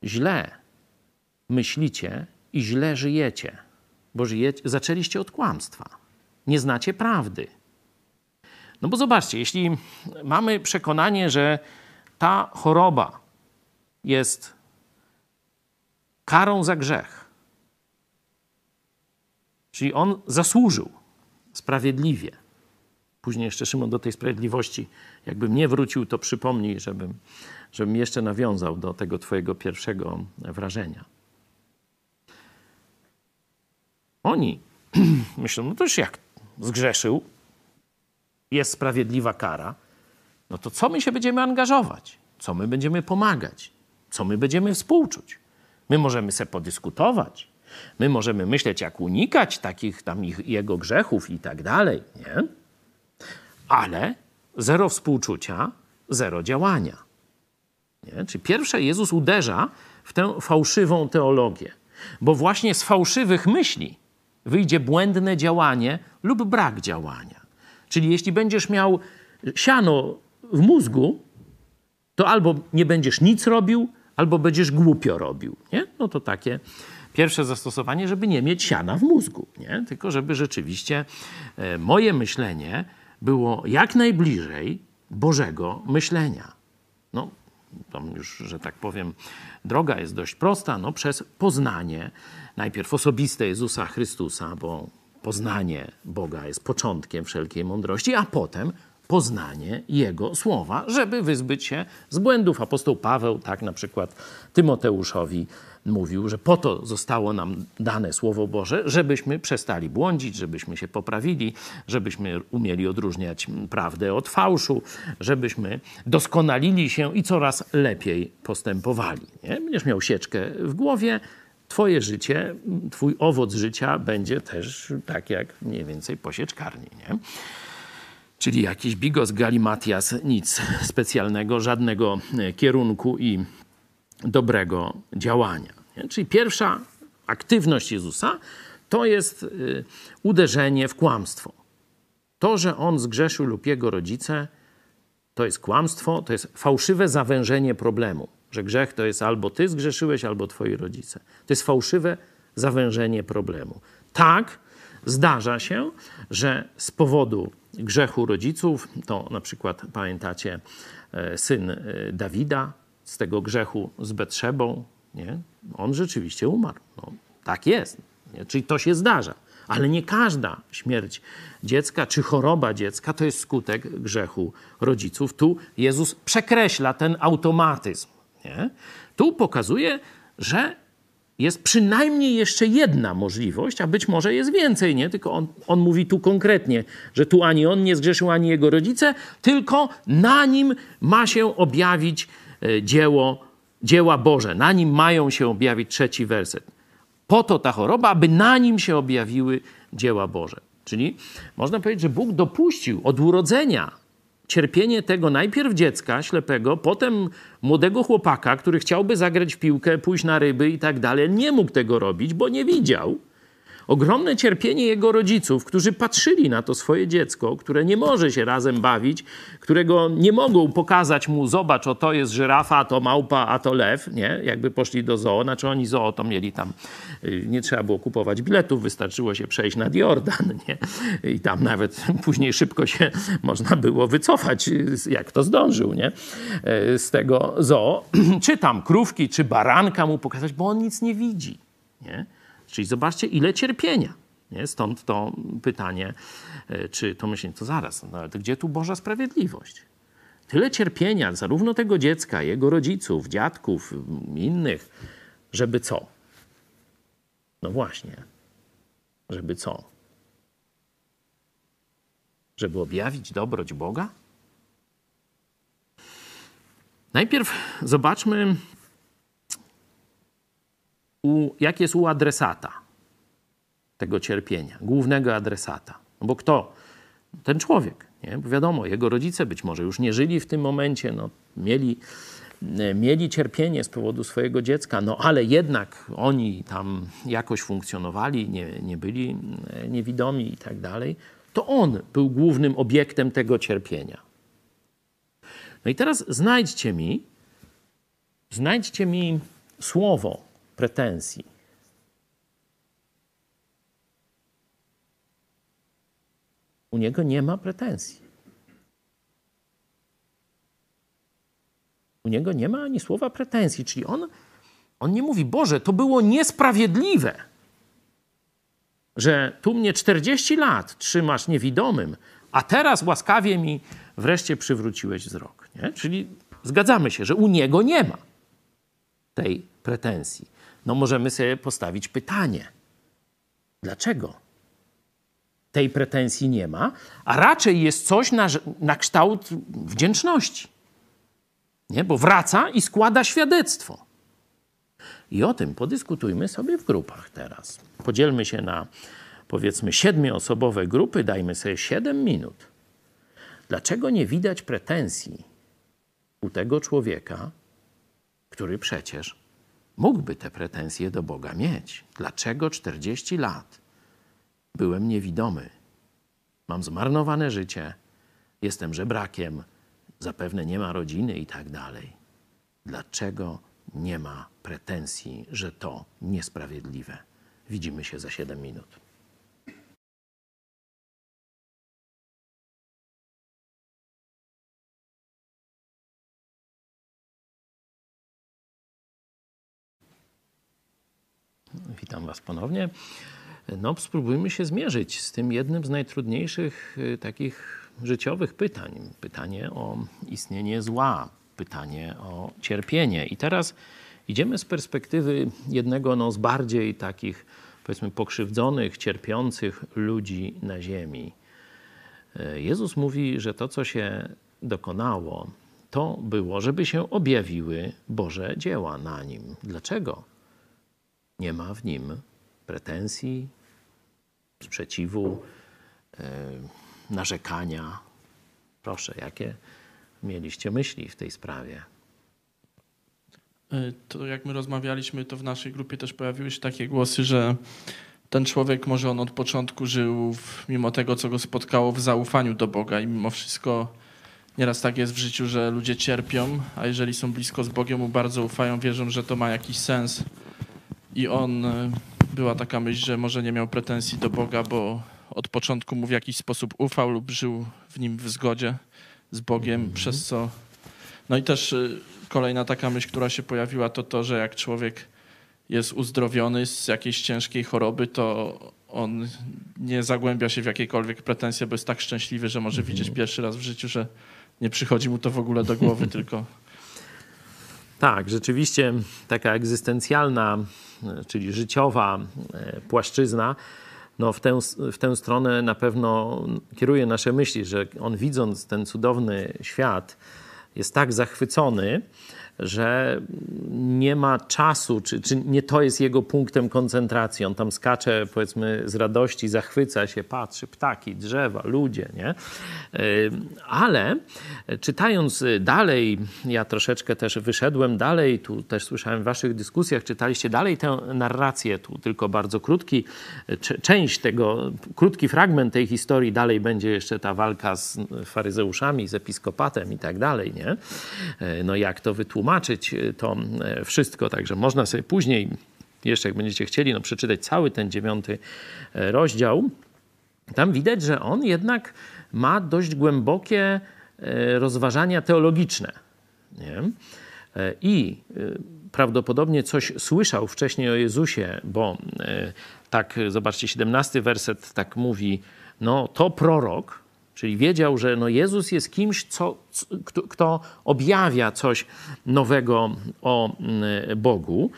Źle myślicie i źle żyjecie, bo żyjecie, zaczęliście od kłamstwa. Nie znacie prawdy. No bo zobaczcie, jeśli mamy przekonanie, że ta choroba jest karą za grzech, Czyli on zasłużył sprawiedliwie. Później jeszcze Szymon do tej sprawiedliwości, jakbym nie wrócił, to przypomnij, żebym, żebym jeszcze nawiązał do tego twojego pierwszego wrażenia. Oni *clears throat* myślą, no to już jak zgrzeszył, jest sprawiedliwa kara, no to co my się będziemy angażować? Co my będziemy pomagać? Co my będziemy współczuć? My możemy sobie podyskutować, My możemy myśleć, jak unikać takich tam ich, jego grzechów i tak dalej, nie? Ale zero współczucia, zero działania. Nie? Czyli pierwsze Jezus uderza w tę fałszywą teologię, bo właśnie z fałszywych myśli wyjdzie błędne działanie lub brak działania. Czyli jeśli będziesz miał siano w mózgu, to albo nie będziesz nic robił, albo będziesz głupio robił. Nie? No to takie pierwsze zastosowanie, żeby nie mieć siana w mózgu, nie? tylko żeby rzeczywiście e, moje myślenie było jak najbliżej Bożego myślenia. No, tam już, że tak powiem, droga jest dość prosta, no przez poznanie najpierw osobiste Jezusa Chrystusa, bo poznanie Boga jest początkiem wszelkiej mądrości, a potem poznanie Jego słowa, żeby wyzbyć się z błędów. Apostoł Paweł, tak na przykład Tymoteuszowi mówił, że po to zostało nam dane Słowo Boże, żebyśmy przestali błądzić, żebyśmy się poprawili, żebyśmy umieli odróżniać prawdę od fałszu, żebyśmy doskonalili się i coraz lepiej postępowali. Nie? Będziesz miał sieczkę w głowie, Twoje życie, Twój owoc życia będzie też tak jak mniej więcej po sieczkarni. Nie? Czyli jakiś bigos galimatias, nic specjalnego, żadnego kierunku i dobrego działania. Czyli pierwsza aktywność Jezusa to jest y, uderzenie w kłamstwo. To, że on zgrzeszył lub jego rodzice, to jest kłamstwo, to jest fałszywe zawężenie problemu. Że grzech to jest albo ty zgrzeszyłeś, albo twoi rodzice. To jest fałszywe zawężenie problemu. Tak, zdarza się, że z powodu grzechu rodziców, to na przykład pamiętacie e, syn e, Dawida, z tego grzechu z Betrzebą, nie? on rzeczywiście umarł. No, tak jest. Nie? Czyli to się zdarza. Ale nie każda śmierć dziecka czy choroba dziecka to jest skutek grzechu rodziców. Tu Jezus przekreśla ten automatyzm. Nie? Tu pokazuje, że jest przynajmniej jeszcze jedna możliwość, a być może jest więcej, nie? Tylko on, on mówi tu konkretnie, że tu ani on nie zgrzeszył, ani jego rodzice, tylko na nim ma się objawić E, dzieło, dzieła Boże. Na nim mają się objawić trzeci werset. Po to ta choroba, aby na nim się objawiły dzieła Boże. Czyli można powiedzieć, że Bóg dopuścił od urodzenia cierpienie tego najpierw dziecka ślepego, potem młodego chłopaka, który chciałby zagrać w piłkę, pójść na ryby i tak dalej. Nie mógł tego robić, bo nie widział ogromne cierpienie jego rodziców, którzy patrzyli na to swoje dziecko, które nie może się razem bawić, którego nie mogą pokazać mu, zobacz, o to jest żyrafa, a to małpa, a to lew, nie? Jakby poszli do zoo, znaczy oni zoo to mieli tam, y, nie trzeba było kupować biletów, wystarczyło się przejść nad Jordan, *laughs* nie? I tam nawet *laughs* później szybko się można było wycofać, y, jak to zdążył, nie? Y, z tego zoo, *clears throat* czy tam krówki, czy baranka mu pokazać, bo on nic nie widzi, nie? Czyli zobaczcie, ile cierpienia. Nie? Stąd to pytanie, e, czy to myślenie, to zaraz, no, ale gdzie tu Boża sprawiedliwość? Tyle cierpienia, zarówno tego dziecka, jego rodziców, dziadków, innych, żeby co? No właśnie, żeby co? Żeby objawić dobroć Boga? Najpierw zobaczmy u, jak jest u adresata tego cierpienia, głównego adresata. No bo kto? Ten człowiek. Nie? Bo wiadomo, jego rodzice być może już nie żyli w tym momencie, no, mieli, e, mieli cierpienie z powodu swojego dziecka, no ale jednak oni tam jakoś funkcjonowali, nie, nie byli e, niewidomi i tak dalej. To on był głównym obiektem tego cierpienia. No i teraz znajdźcie mi, znajdźcie mi słowo, pretensji. U niego nie ma pretensji. U niego nie ma ani słowa pretensji, czyli on, on nie mówi, Boże, to było niesprawiedliwe, że tu mnie 40 lat trzymasz niewidomym, a teraz łaskawie mi wreszcie przywróciłeś wzrok. Nie? Czyli zgadzamy się, że u niego nie ma tej pretensji no możemy sobie postawić pytanie: dlaczego? Tej pretensji nie ma, a raczej jest coś na, na kształt wdzięczności. Nie? Bo wraca i składa świadectwo. I o tym podyskutujmy sobie w grupach teraz. Podzielmy się na powiedzmy siedmioosobowe grupy, dajmy sobie siedem minut. Dlaczego nie widać pretensji u tego człowieka, który przecież mógłby te pretensje do Boga mieć? Dlaczego 40 lat byłem niewidomy? Mam zmarnowane życie, jestem żebrakiem, zapewne nie ma rodziny i tak dalej. Dlaczego nie ma pretensji, że to niesprawiedliwe? Widzimy się za 7 minut. Witam Was ponownie. No, spróbujmy się zmierzyć z tym jednym z najtrudniejszych y, takich życiowych pytań. Pytanie o istnienie zła, pytanie o cierpienie. I teraz idziemy z perspektywy jednego no, z bardziej takich, powiedzmy, pokrzywdzonych, cierpiących ludzi na ziemi. Y, Jezus mówi, że to, co się dokonało, to było, żeby się objawiły Boże dzieła na nim. Dlaczego? Nie ma w nim pretensji, sprzeciwu, e, narzekania. Proszę, jakie mieliście myśli w tej sprawie? E, to jak my rozmawialiśmy, to w naszej grupie też pojawiły się takie głosy, że ten człowiek może on od początku żył, w, mimo tego, co go spotkało, w zaufaniu do Boga i mimo wszystko nieraz tak jest w życiu, że ludzie cierpią, a jeżeli są blisko z Bogiem, mu bardzo ufają, wierzą, że to ma jakiś sens i on, e, była taka myśl, że może nie miał pretensji do Boga, bo od początku mu w jakiś sposób ufał lub żył w nim w zgodzie z Bogiem, mm -hmm. przez co... No i też e, kolejna taka myśl, która się pojawiła, to to, że jak człowiek jest uzdrowiony z jakiejś ciężkiej choroby, to on nie zagłębia się w jakiekolwiek pretensje, bo jest tak szczęśliwy, że może -hmm. widzieć pierwszy raz w życiu, że nie przychodzi mu to w ogóle do głowy, *laughs* tylko... Tak, rzeczywiście taka egzystencjalna czyli życiowa e, płaszczyzna, no w, tę, w tę stronę na pewno kieruje nasze myśli, że on widząc ten cudowny świat jest tak zachwycony, że nie ma czasu, czy, czy nie to jest jego punktem koncentracji. On tam skacze, powiedzmy, z radości, zachwyca się, patrzy, ptaki, drzewa, ludzie, nie? Ale czytając dalej, ja troszeczkę też wyszedłem dalej, tu też słyszałem w waszych dyskusjach, czytaliście dalej tę narrację, tu tylko bardzo krótki, część tego, krótki fragment tej historii, dalej będzie jeszcze ta walka z faryzeuszami, z episkopatem i tak dalej, nie? No jak to wytłumaczyć? Tłumaczyć e, to e, wszystko, także można sobie później, jeszcze jak będziecie chcieli, no, przeczytać cały ten dziewiąty e, rozdział. Tam widać, że on jednak ma dość głębokie rozważania teologiczne. Nie? I prawdopodobnie coś słyszał wcześniej o Jezusie, bo tak, zobaczcie, 17 werset tak mówi, no to prorok, Czyli wiedział, że no Jezus jest kimś, co, kto, kto objawia coś nowego o mm, Bogu.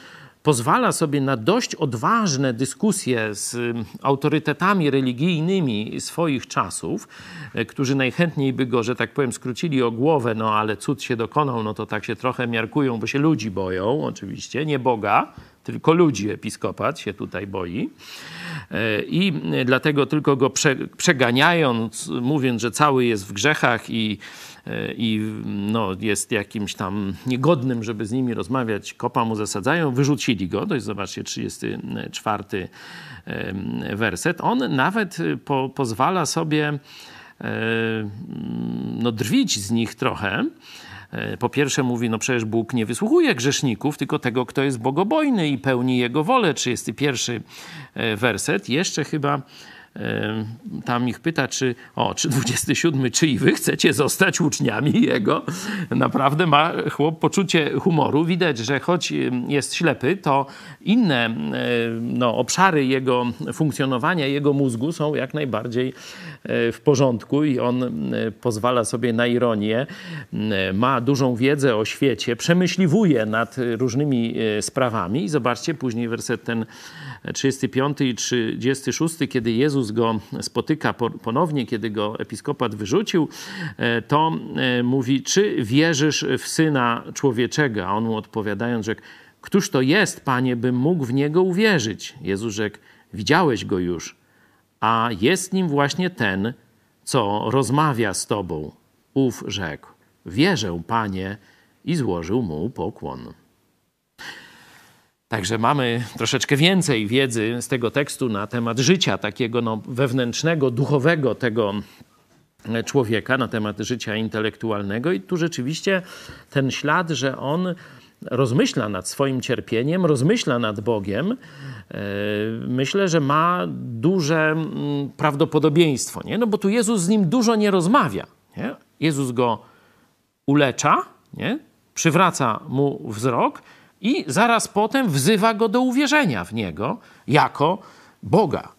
Pozwala sobie na dość odważne dyskusje z mm, autorytetami religijnymi swoich czasów, e, którzy najchętniej by go, że tak powiem, skrócili o głowę, no ale cud się dokonał, no to tak się trochę miarkują, bo się ludzi boją, oczywiście, nie Boga, tylko ludzi episkopat się tutaj boi. E, I dlatego tylko go przeganiając, mówiąc, że cały jest w grzechach i, e, i no, jest jakimś tam niegodnym, żeby z nimi rozmawiać, kopa mu zasadzają, wyrzucili go. To jest, zobaczcie, 34 werset. On nawet po, pozwala sobie e, no, drwić z nich trochę. E, po pierwsze mówi, no przecież Bóg nie wysłuchuje grzeszników, tylko tego, kto jest bogobojny i pełni Jego wolę. 31 e, werset. Jeszcze chyba tam ich pyta, czy, o, czy 27, czy i wy chcecie zostać uczniami jego. Naprawdę ma chłop poczucie humoru. Widać, że choć jest ślepy, to inne no, obszary jego funkcjonowania, jego mózgu są jak najbardziej e, w porządku i on pozwala sobie na ironię. Ma dużą wiedzę o świecie, przemyśliwuje nad różnymi e, sprawami i zobaczcie później werset ten 35 i 36, kiedy Jezus go spotyka ponownie, kiedy go episkopat wyrzucił, e, to e, mówi, czy wierzysz w Syna Człowieczego? A on mu odpowiadając, że Któż to jest, panie, bym mógł w niego uwierzyć? Jezus rzekł: Widziałeś go już, a jest nim właśnie ten, co rozmawia z tobą. Ów rzekł: Wierzę, panie, i złożył mu pokłon. Także mamy troszeczkę więcej wiedzy z tego tekstu na temat życia takiego no, wewnętrznego, duchowego tego człowieka, na temat życia intelektualnego. I tu rzeczywiście ten ślad, że on rozmyśla nad swoim cierpieniem, rozmyśla nad Bogiem, e, myślę, że ma duże mm, prawdopodobieństwo. Nie? No bo tu Jezus z nim dużo nie rozmawia. Nie? Jezus go ulecza, nie? przywraca mu wzrok i zaraz potem wzywa go do uwierzenia w niego jako Boga.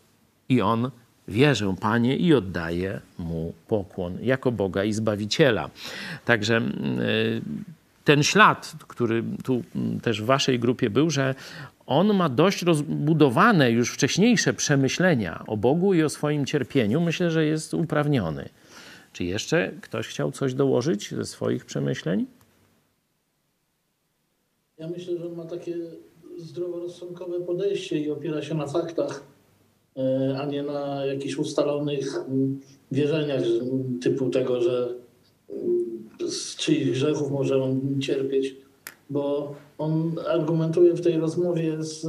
I on wierzę, Panie, i oddaje mu pokłon jako Boga i Zbawiciela. Także mm, ten ślad, który tu mm, też w waszej grupie był, że on ma dość rozbudowane już wcześniejsze przemyślenia o Bogu i o swoim cierpieniu, myślę, że jest uprawniony. Czy jeszcze ktoś chciał coś dołożyć ze swoich przemyśleń? Ja myślę, że on ma takie zdroworozsądkowe podejście i opiera się na faktach, e, a nie na jakichś ustalonych mm, wierzeniach typu tego, że mm, z czyich grzechów może on cierpieć, bo on argumentuje w tej rozmowie z,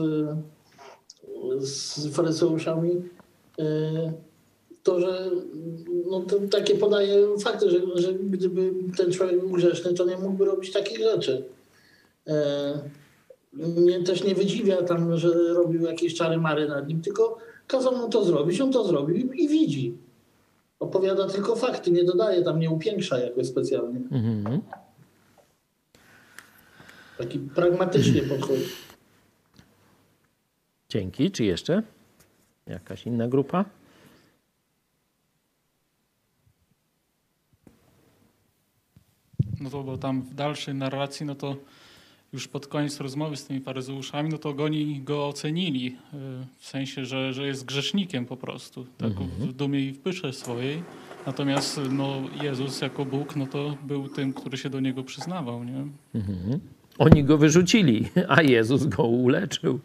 z faryzeuszami e, to, że no, to takie podaje fakty, że, że gdyby ten człowiek był grzeszny, to nie mógłby robić takich rzeczy. E, mnie też nie wydziwia tam, że robił jakieś czary mary nad nim, tylko kazał mu to zrobić, on to zrobił i widzi. Opowiada tylko fakty, nie dodaje tam, nie upiększa jakoś specjalnie. Mhm. Taki pragmatycznie *clears throat* podchodzi. Dzięki. Czy jeszcze jakaś inna grupa? No to bo tam w dalszej narracji, no to już pod koniec rozmowy z tymi faryzeuszami, no to oni go ocenili, y, w sensie, że, że jest grzesznikiem po prostu, tak mhm. w dumie i w pysze swojej. Natomiast no, Jezus jako Bóg, no to był tym, który się do niego przyznawał, nie? Mhm. Oni go wyrzucili, a Jezus go uleczył.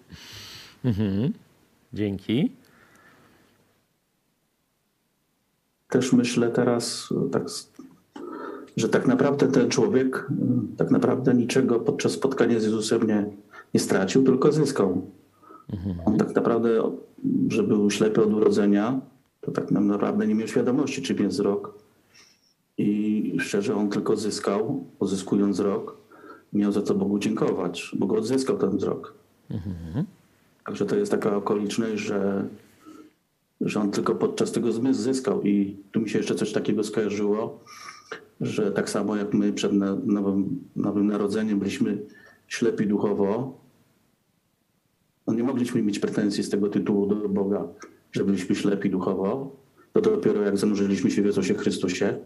Mhm. Dzięki. Też myślę teraz tak że tak naprawdę ten człowiek y, tak naprawdę niczego podczas spotkania z Jezusem nie, nie stracił, tylko zyskał. On tak naprawdę, że był ślepy od urodzenia, to tak naprawdę nie miał świadomości, czym jest wzrok. I szczerze, on tylko zyskał, pozyskując wzrok, miał za to Bogu dziękować, bo go odzyskał ten wzrok. Mhm. Także to jest taka okoliczność, że, że on tylko podczas tego zmysł zyskał. I tu mi się jeszcze coś takiego skojarzyło, że tak samo jak my przed nowym, nowym narodzeniem byliśmy ślepi duchowo, no nie mogliśmy mieć pretensji z tego tytułu do Boga, że byliśmy ślepi duchowo. To dopiero jak zanurzyliśmy się w Jezusie Chrystusie,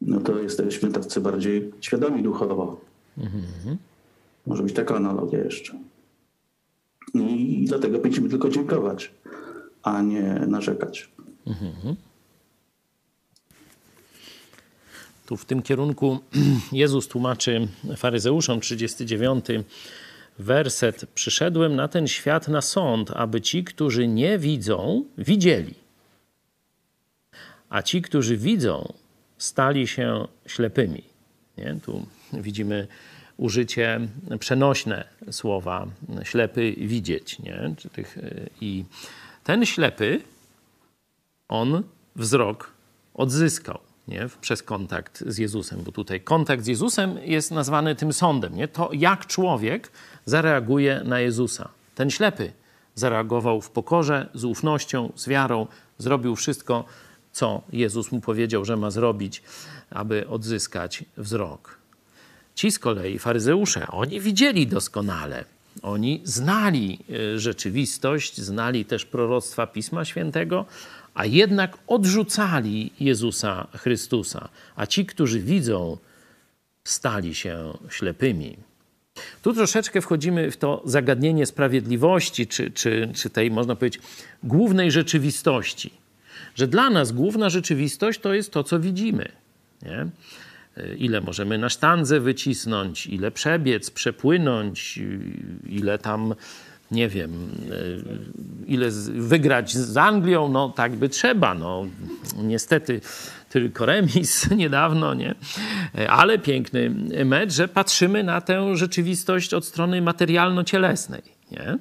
no to jesteśmy tacy bardziej świadomi duchowo. Mhm. Może być taka analogia jeszcze. I dlatego będziemy tylko dziękować, a nie narzekać. Mhm. Tu w tym kierunku *clears throat* Jezus tłumaczy faryzeuszom 39 werset. Przyszedłem na ten świat na sąd, aby ci, którzy nie widzą, widzieli. A ci, którzy widzą, stali się ślepymi. Nie? Tu widzimy użycie przenośne słowa ślepy widzieć. Nie? I ten ślepy, on wzrok odzyskał nie? przez kontakt z Jezusem, bo tutaj kontakt z Jezusem jest nazwany tym sądem. Nie? To jak człowiek zareaguje na Jezusa. Ten ślepy zareagował w pokorze, z ufnością, z wiarą, zrobił wszystko, co Jezus mu powiedział, że ma zrobić, aby odzyskać wzrok. Ci z kolei, faryzeusze, oni widzieli doskonale, oni znali e, rzeczywistość, znali też proroctwa Pisma Świętego, a jednak odrzucali Jezusa Chrystusa, a ci, którzy widzą, stali się ślepymi. Tu troszeczkę wchodzimy w to zagadnienie sprawiedliwości, czy, czy, czy tej, można powiedzieć, głównej rzeczywistości. Że dla nas główna rzeczywistość to jest to, co widzimy. Nie? ile możemy na sztandze wycisnąć, ile przebiec, przepłynąć, ile tam, nie wiem, ile wygrać z Anglią, no tak by trzeba. No, niestety tylko remis *laughs* niedawno, nie? Ale piękny mecz, że patrzymy na tę rzeczywistość od strony materialno-cielesnej, nie?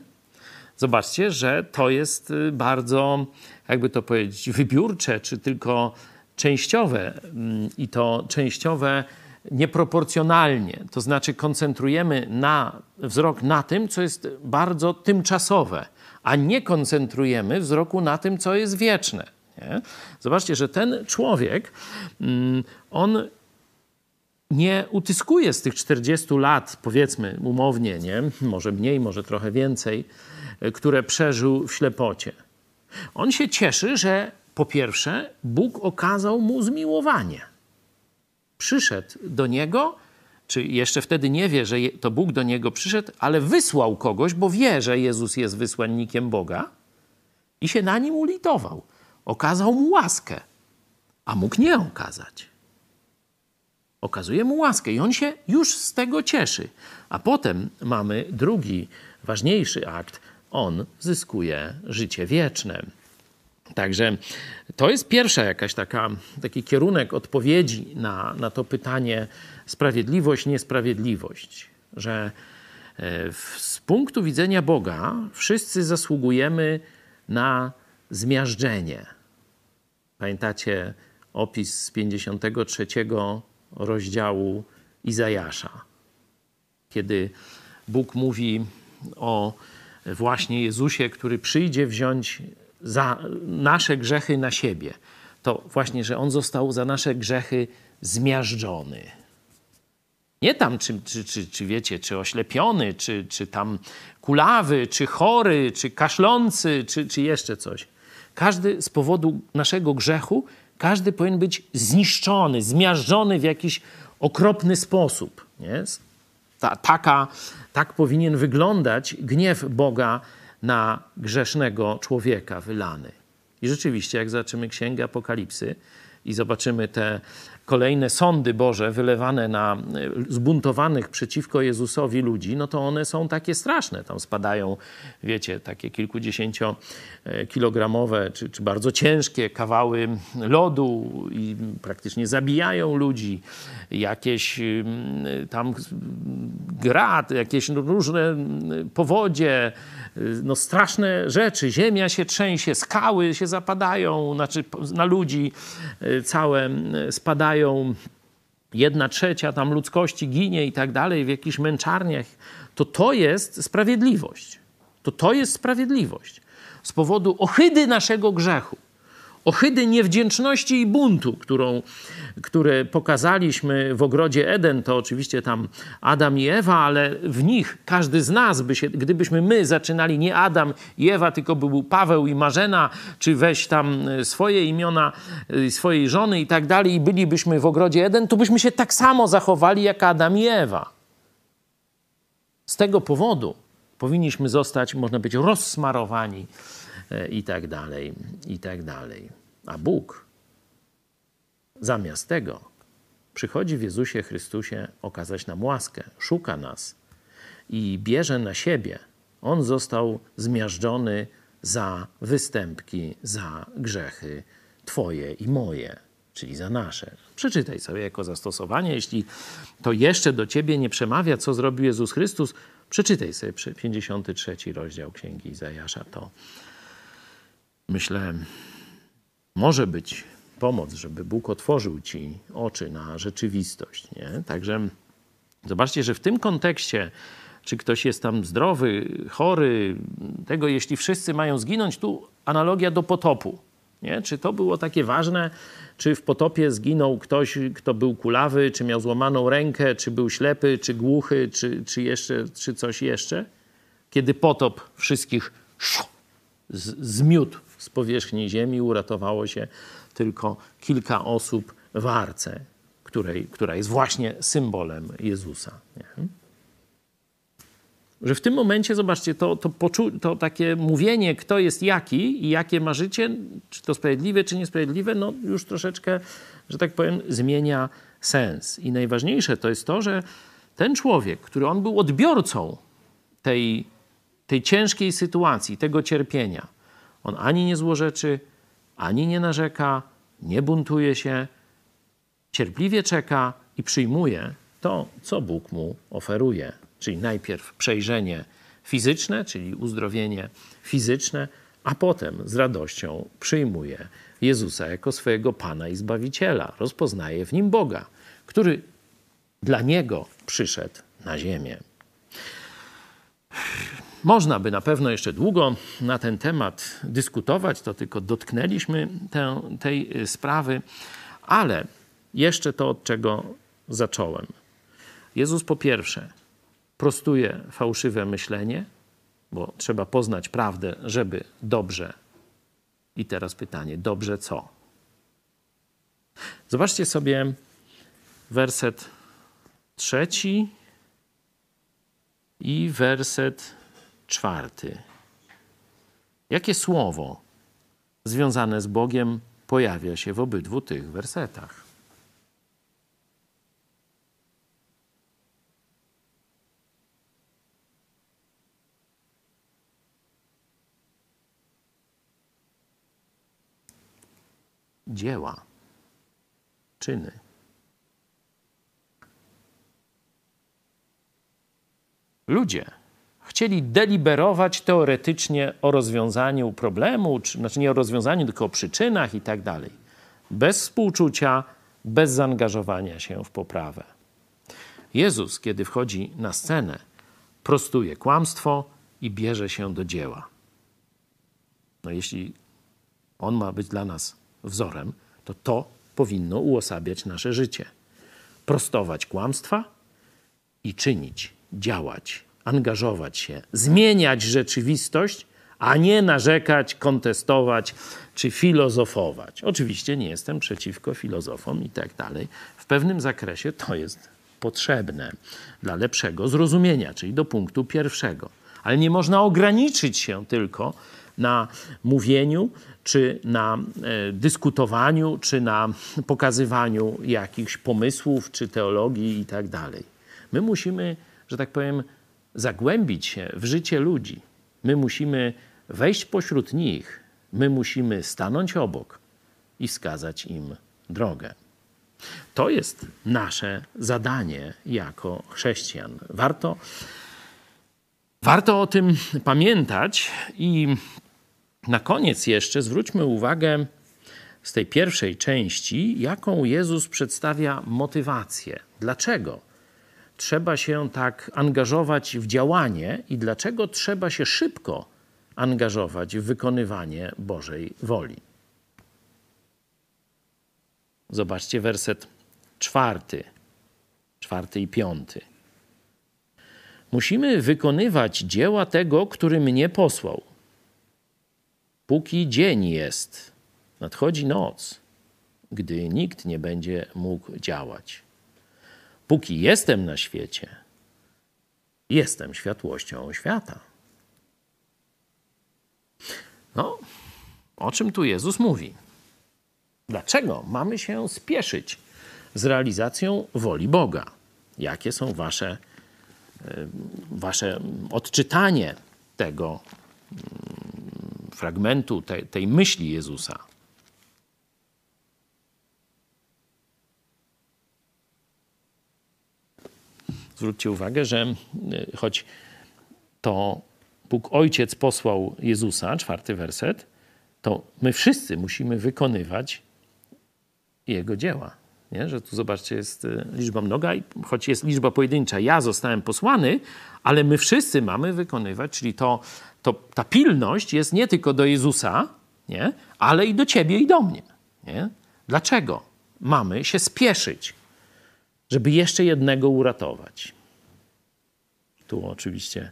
Zobaczcie, że to jest bardzo, jakby to powiedzieć, wybiórcze, czy tylko częściowe mm, i to częściowe nieproporcjonalnie. To znaczy koncentrujemy na, wzrok na tym, co jest bardzo tymczasowe, a nie koncentrujemy wzroku na tym, co jest wieczne. Nie? Zobaczcie, że ten człowiek, mm, on nie utyskuje z tych 40 lat, powiedzmy umownie, nie? może mniej, może trochę więcej, które przeżył w ślepocie. On się cieszy, że po pierwsze, Bóg okazał mu zmiłowanie. Przyszedł do niego, czy jeszcze wtedy nie wie, że to Bóg do niego przyszedł, ale wysłał kogoś, bo wie, że Jezus jest wysłannikiem Boga i się na nim ulitował. Okazał mu łaskę, a mógł nie okazać. Okazuje mu łaskę i on się już z tego cieszy. A potem mamy drugi, ważniejszy akt. On zyskuje życie wieczne. Także to jest pierwsza jakaś taka, taki kierunek odpowiedzi na, na to pytanie. Sprawiedliwość, niesprawiedliwość, że e, z punktu widzenia Boga wszyscy zasługujemy na zmiażdżenie. Pamiętacie opis z 53 rozdziału Izajasza, kiedy Bóg mówi o właśnie Jezusie, który przyjdzie wziąć za nasze grzechy na siebie. To właśnie, że on został za nasze grzechy zmiażdżony. Nie tam, czy, czy, czy, czy wiecie, czy oślepiony, czy, czy tam kulawy, czy chory, czy kaszlący, czy, czy jeszcze coś. Każdy z powodu naszego grzechu, każdy powinien być zniszczony, zmiażdżony w jakiś okropny sposób. Nie? Ta, taka, tak powinien wyglądać gniew Boga na grzesznego człowieka wylany. I rzeczywiście, jak zobaczymy Księgę Apokalipsy i zobaczymy te kolejne sądy Boże wylewane na zbuntowanych przeciwko Jezusowi ludzi, no to one są takie straszne. Tam spadają, wiecie, takie kilkudziesięciokilogramowe czy, czy bardzo ciężkie kawały lodu i praktycznie zabijają ludzi. Jakieś mm, tam grad, jakieś różne powodzie, no straszne rzeczy. Ziemia się trzęsie, skały się zapadają, znaczy na ludzi e, całe spadają. Jedna trzecia tam ludzkości ginie i tak dalej w jakichś męczarniach. To to jest sprawiedliwość. To to jest sprawiedliwość. Z powodu ohydy naszego grzechu ohydy niewdzięczności i buntu, którą, które pokazaliśmy w ogrodzie Eden, to oczywiście tam Adam i Ewa, ale w nich każdy z nas by się, gdybyśmy my zaczynali nie Adam i Ewa, tylko by był Paweł i Marzena, czy weź tam swoje imiona y, swojej żony i tak dalej, i bylibyśmy w ogrodzie Eden, to byśmy się tak samo zachowali jak Adam i Ewa. Z tego powodu powinniśmy zostać, można być, rozsmarowani E, i tak dalej, i tak dalej. A Bóg zamiast tego przychodzi w Jezusie Chrystusie okazać nam łaskę, szuka nas i bierze na siebie. On został zmiażdżony za występki, za grzechy Twoje i moje, czyli za nasze. Przeczytaj sobie jako zastosowanie. Jeśli to jeszcze do Ciebie nie przemawia, co zrobił Jezus Chrystus, przeczytaj sobie 53 rozdział Księgi Izajasza. To myślę, może być pomoc, żeby Bóg otworzył ci oczy na rzeczywistość. Nie? Także zobaczcie, że w tym kontekście, czy ktoś jest tam zdrowy, chory, tego jeśli wszyscy mają zginąć, tu analogia do potopu. Nie? Czy to było takie ważne, czy w potopie zginął ktoś, kto był kulawy, czy miał złamaną rękę, czy był ślepy, czy głuchy, czy, czy, jeszcze, czy coś jeszcze? Kiedy potop wszystkich zmiótł z powierzchni ziemi uratowało się tylko kilka osób w arce, której, która jest właśnie symbolem Jezusa. Nie? Że w tym momencie, zobaczcie, to, to, poczu- to takie mówienie, kto jest jaki i jakie ma życie, czy to sprawiedliwe, czy niesprawiedliwe, no już troszeczkę, że tak powiem, zmienia sens. I najważniejsze to jest to, że ten człowiek, który on był odbiorcą tej, tej ciężkiej sytuacji, tego cierpienia, on ani nie złorzeczy, ani nie narzeka, nie buntuje się, cierpliwie czeka i przyjmuje to, co Bóg mu oferuje. Czyli najpierw przejrzenie fizyczne, czyli uzdrowienie fizyczne, a potem z radością przyjmuje Jezusa jako swojego Pana i Zbawiciela. Rozpoznaje w nim Boga, który dla niego przyszedł na ziemię. Można by na pewno jeszcze długo na ten temat dyskutować, to tylko dotknęliśmy tej sprawy, ale jeszcze to, od czego zacząłem. Jezus po pierwsze prostuje fałszywe myślenie, bo trzeba poznać prawdę, żeby dobrze. I teraz pytanie, dobrze co? Zobaczcie sobie werset trzeci i werset czwarty. Jakie słowo związane z Bogiem pojawia się w obydwu tych wersetach? dzieła, czyny. Ludzie chcieli deliberować teoretycznie o rozwiązaniu problemu, czy, znaczy nie o rozwiązaniu, tylko o przyczynach i tak dalej. Bez współczucia, bez zaangażowania się w poprawę. Jezus, kiedy wchodzi na scenę, prostuje kłamstwo i bierze się do dzieła. No jeśli on ma być dla nas wzorem, to to powinno uosabiać nasze życie. Prostować kłamstwa i czynić, działać, angażować się, zmieniać rzeczywistość, a nie narzekać, kontestować czy filozofować. Oczywiście nie jestem przeciwko filozofom i tak dalej. W pewnym zakresie to jest potrzebne dla lepszego zrozumienia, czyli do punktu pierwszego. Ale nie można ograniczyć się tylko na mówieniu, czy na e, dyskutowaniu, czy na pokazywaniu jakichś pomysłów, czy teologii i tak dalej. My musimy, że tak powiem, zagłębić się w życie ludzi. My musimy wejść pośród nich, my musimy stanąć obok i wskazać im drogę. To jest nasze zadanie jako chrześcijan. Warto, warto o tym pamiętać i na koniec jeszcze zwróćmy uwagę z tej pierwszej części, jaką Jezus przedstawia motywację. Dlaczego trzeba się tak angażować w działanie i dlaczego trzeba się szybko angażować w wykonywanie Bożej woli. Zobaczcie werset czwarty, czwarty i piąty. Musimy wykonywać dzieła tego, który mnie posłał póki dzień jest, nadchodzi noc, gdy nikt nie będzie mógł działać. Póki jestem na świecie, jestem światłością świata. No, o czym tu Jezus mówi? Dlaczego mamy się spieszyć z realizacją woli Boga? Jakie są wasze, wasze odczytanie tego fragmentu tej, tej myśli Jezusa. Zwróćcie uwagę, że y, choć to Bóg Ojciec posłał Jezusa, czwarty werset, to my wszyscy musimy wykonywać Jego dzieła. Nie? Że tu zobaczcie, jest y, liczba mnoga, i choć jest liczba pojedyncza, ja zostałem posłany, ale my wszyscy mamy wykonywać, czyli to to ta pilność jest nie tylko do Jezusa, nie? ale i do ciebie i do mnie. Nie? Dlaczego mamy się spieszyć, żeby jeszcze jednego uratować? Tu oczywiście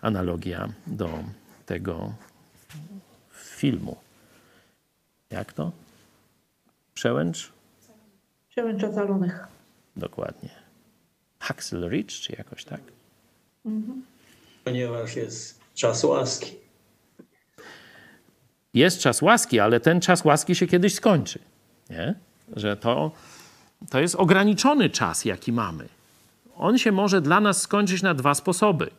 analogia do tego filmu. Jak to? Przełęcz? Przełęcz ocalonych. Dokładnie. Haxel Ridge, czy jakoś tak? Mhm. ponieważ jest czas łaski. Jest czas łaski, ale ten czas łaski się kiedyś skończy. Nie? Że to, to jest ograniczony czas, jaki mamy. On się może dla nas skończyć na dwa sposoby.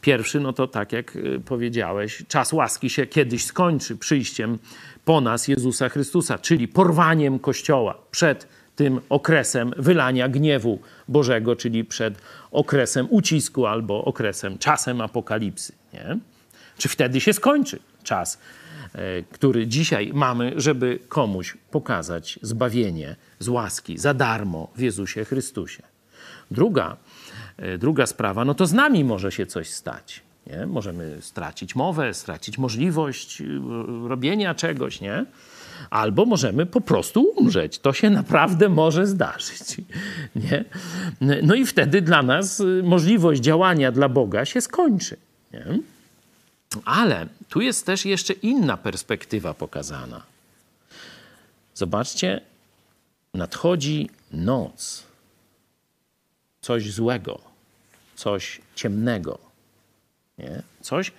Pierwszy, no to tak jak y, powiedziałeś, czas łaski się kiedyś skończy przyjściem po nas Jezusa Chrystusa, czyli porwaniem Kościoła przed tym okresem wylania gniewu Bożego, czyli przed okresem ucisku albo okresem, czasem apokalipsy. Nie? Czy wtedy się skończy czas, który dzisiaj mamy, żeby komuś pokazać zbawienie z łaski za darmo w Jezusie Chrystusie? Druga, e, druga sprawa, no to z nami może się coś stać. Nie? Możemy stracić mowę, stracić możliwość y, robienia czegoś, nie? Albo możemy po prostu umrzeć. To się naprawdę może zdarzyć. *laughs* Nie? No i wtedy dla nas możliwość działania dla Boga się skończy. Nie? Ale tu jest też jeszcze inna perspektywa pokazana. Zobaczcie, nadchodzi noc. Coś złego, coś ciemnego. Nie? Coś,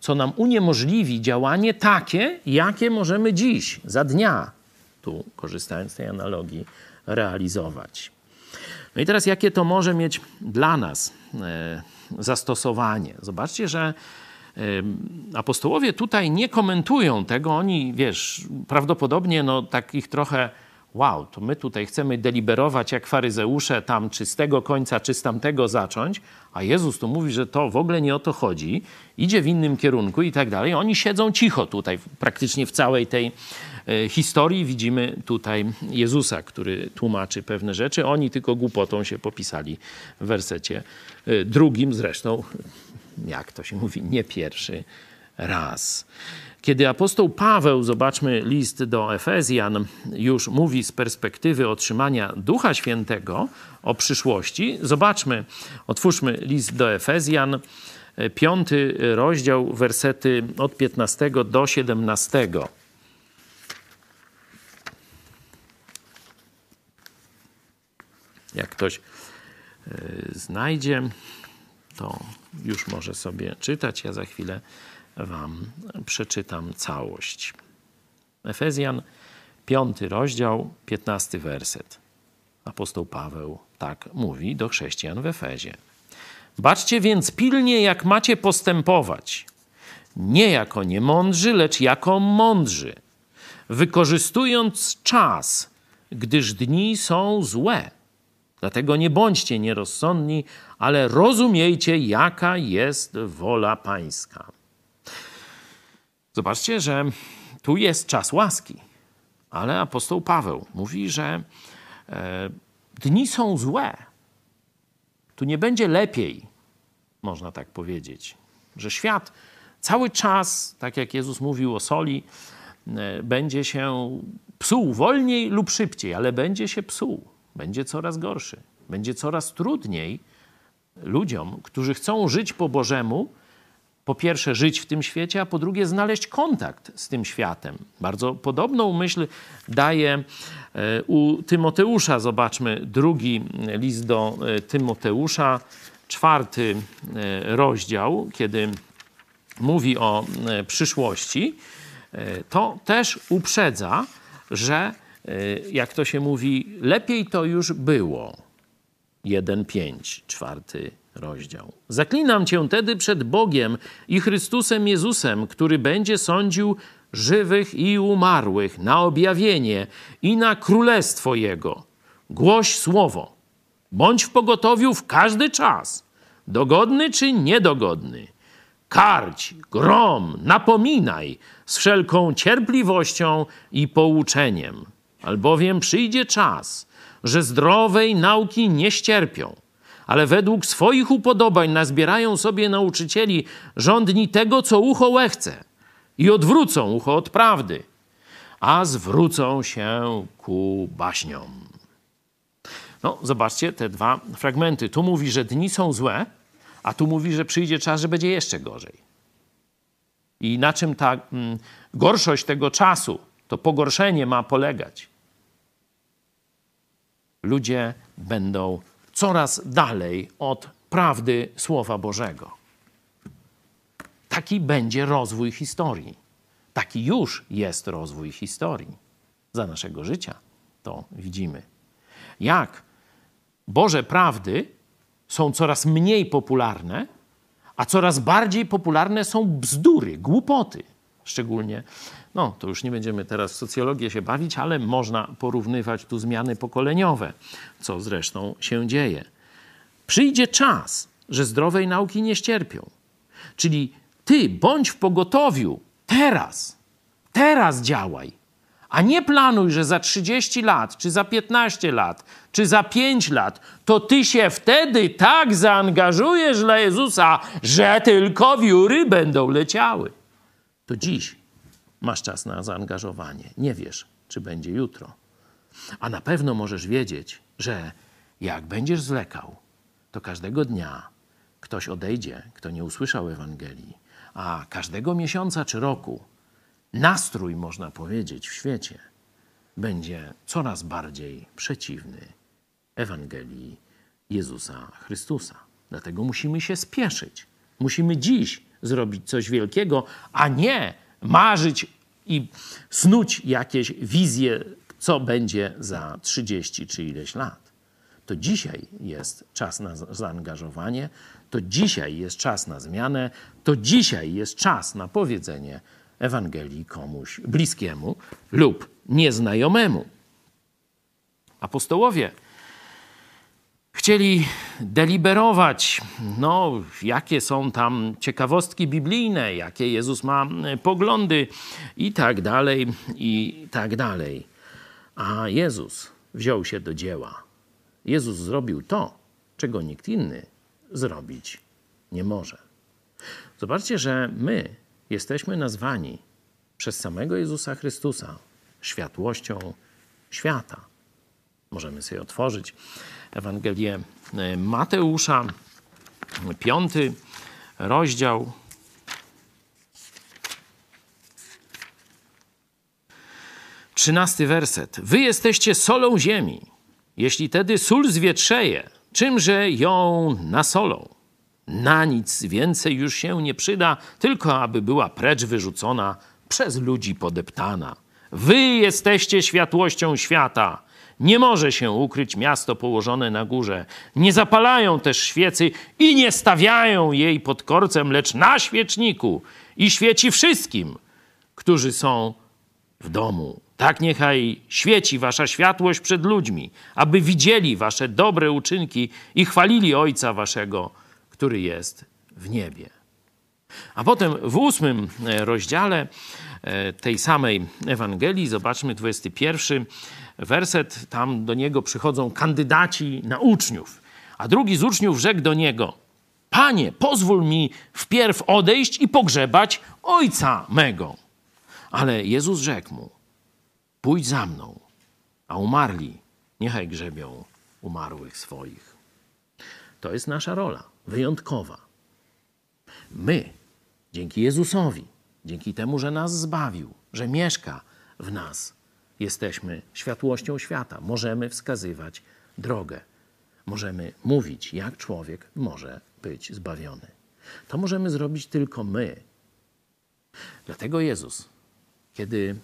co nam uniemożliwi działanie takie, jakie możemy dziś, za dnia, tu korzystając z tej analogii, realizować. No i teraz, jakie to może mieć dla nas e, zastosowanie? Zobaczcie, że apostołowie tutaj nie komentują tego, oni, wiesz, prawdopodobnie no, takich trochę wow, to my tutaj chcemy deliberować jak faryzeusze tam, czy z tego końca, czy z tamtego zacząć, a Jezus tu mówi, że to w ogóle nie o to chodzi, idzie w innym kierunku i tak dalej. Oni siedzą cicho tutaj, praktycznie w całej tej e, historii. Widzimy tutaj Jezusa, który tłumaczy pewne rzeczy. Oni tylko głupotą się popisali w wersecie e, drugim, zresztą, jak to się mówi, nie pierwszy raz. Kiedy apostoł Paweł, zobaczmy list do Efezjan, już mówi z perspektywy otrzymania Ducha Świętego o przyszłości, zobaczmy, otwórzmy list do Efezjan, piąty rozdział, wersety od 15 do 17. Jak ktoś e, znajdzie, to już może sobie czytać. Ja za chwilę Wam przeczytam całość. Efezjan, piąty rozdział, piętnasty werset. Apostoł Paweł tak mówi do chrześcijan w Efezie. Baczcie więc pilnie, jak macie postępować. Nie jako niemądrzy, lecz jako mądrzy, wykorzystując czas, gdyż dni są złe. Dlatego nie bądźcie nierozsądni, ale rozumiejcie, jaka jest wola Pańska. Zobaczcie, że tu jest czas łaski, ale apostoł Paweł mówi, że e, dni są złe. Tu nie będzie lepiej, można tak powiedzieć, że świat cały czas, tak jak Jezus mówił o soli, e, będzie się psuł wolniej lub szybciej, ale będzie się psuł, będzie coraz gorszy, będzie coraz trudniej ludziom, którzy chcą żyć po Bożemu, po pierwsze żyć w tym świecie, a po drugie znaleźć kontakt z tym światem. Bardzo podobną myśl daje e, u Tymoteusza. Zobaczmy drugi list do e, Tymoteusza, czwarty e, rozdział, kiedy mówi o przyszłości, to też uprzedza, że jak to się mówi, lepiej to już było. 1,5, czwarty rozdział. Zaklinam cię tedy przed Bogiem i Chrystusem Jezusem, który będzie sądził żywych i umarłych na objawienie i na królestwo Jego. Głoś słowo. Bądź w pogotowiu w każdy czas, dogodny czy niedogodny. Karć, grom, napominaj z wszelką cierpliwością i pouczeniem, albowiem przyjdzie czas, że zdrowej nauki nie ścierpią ale według swoich upodobań nazbierają sobie nauczycieli rządni tego, co ucho łechce i odwrócą ucho od prawdy, a zwrócą się ku baśniom. No, zobaczcie te dwa fragmenty. Tu mówi, że dni są złe, a tu mówi, że przyjdzie czas, że będzie jeszcze gorzej. I na czym ta mm, gorszość tego czasu, to pogorszenie ma polegać? Ludzie będą coraz dalej od prawdy Słowa Bożego. taki będzie rozwój historii. Taki już jest rozwój historii. Za naszego życia to widzimy. Jak Boże prawdy są coraz mniej popularne, a coraz bardziej popularne są bzdury, głupoty. Szczególnie, no to już nie będziemy teraz w socjologię się bawić, ale można porównywać tu zmiany pokoleniowe, co zresztą się dzieje. Przyjdzie czas, że zdrowej nauki nie ścierpią. Czyli ty bądź w pogotowiu teraz, teraz działaj, a nie planuj, że za 30 lat, czy za 15 lat, czy za 5 lat, to ty się wtedy tak zaangażujesz dla Jezusa, że tylko wióry będą leciały. To dziś masz czas na zaangażowanie. Nie wiesz, czy będzie jutro. A na pewno możesz wiedzieć, że jak będziesz zwlekał, to każdego dnia ktoś odejdzie, kto nie usłyszał Ewangelii, a każdego miesiąca czy roku nastrój, można powiedzieć, w świecie będzie coraz bardziej przeciwny Ewangelii Jezusa Chrystusa. Dlatego musimy się spieszyć. Musimy dziś zrobić coś wielkiego, a nie marzyć i snuć jakieś wizje, co będzie za 30 czy ileś lat. To dzisiaj jest czas na zaangażowanie, to dzisiaj jest czas na zmianę, to dzisiaj jest czas na powiedzenie Ewangelii komuś bliskiemu lub nieznajomemu. Apostołowie chcieli deliberować, no, jakie są tam ciekawostki biblijne, jakie Jezus ma poglądy i tak dalej, i tak dalej. A Jezus wziął się do dzieła. Jezus zrobił to, czego nikt inny zrobić nie może. Zobaczcie, że my jesteśmy nazwani przez samego Jezusa Chrystusa światłością świata. Możemy sobie otworzyć Ewangelię e, Mateusza, piąty rozdział. Trzynasty werset. Wy jesteście solą ziemi. Jeśli tedy sól zwietrzeje, czymże ją nasolą? Na nic więcej już się nie przyda, tylko aby była precz wyrzucona, przez ludzi podeptana. Wy jesteście światłością świata. Nie może się ukryć miasto położone na górze. Nie zapalają też świecy i nie stawiają jej pod korcem, lecz na świeczniku i świeci wszystkim, którzy są w domu. Tak niechaj świeci wasza światłość przed ludźmi, aby widzieli wasze dobre uczynki i chwalili Ojca waszego, który jest w niebie. A potem w ósmym e, rozdziale e, tej samej Ewangelii, zobaczmy 21 werset, tam do niego przychodzą kandydaci na uczniów. A drugi z uczniów rzekł do niego: Panie, pozwól mi wpierw odejść i pogrzebać ojca mego. Ale Jezus rzekł mu: Pójdź za mną, a umarli niechaj grzebią umarłych swoich. To jest nasza rola, wyjątkowa. My, dzięki Jezusowi, dzięki temu, że nas zbawił, że mieszka w nas, jesteśmy światłością świata. Możemy wskazywać drogę. Możemy mówić, jak człowiek może być zbawiony. To możemy zrobić tylko my. Dlatego Jezus, kiedy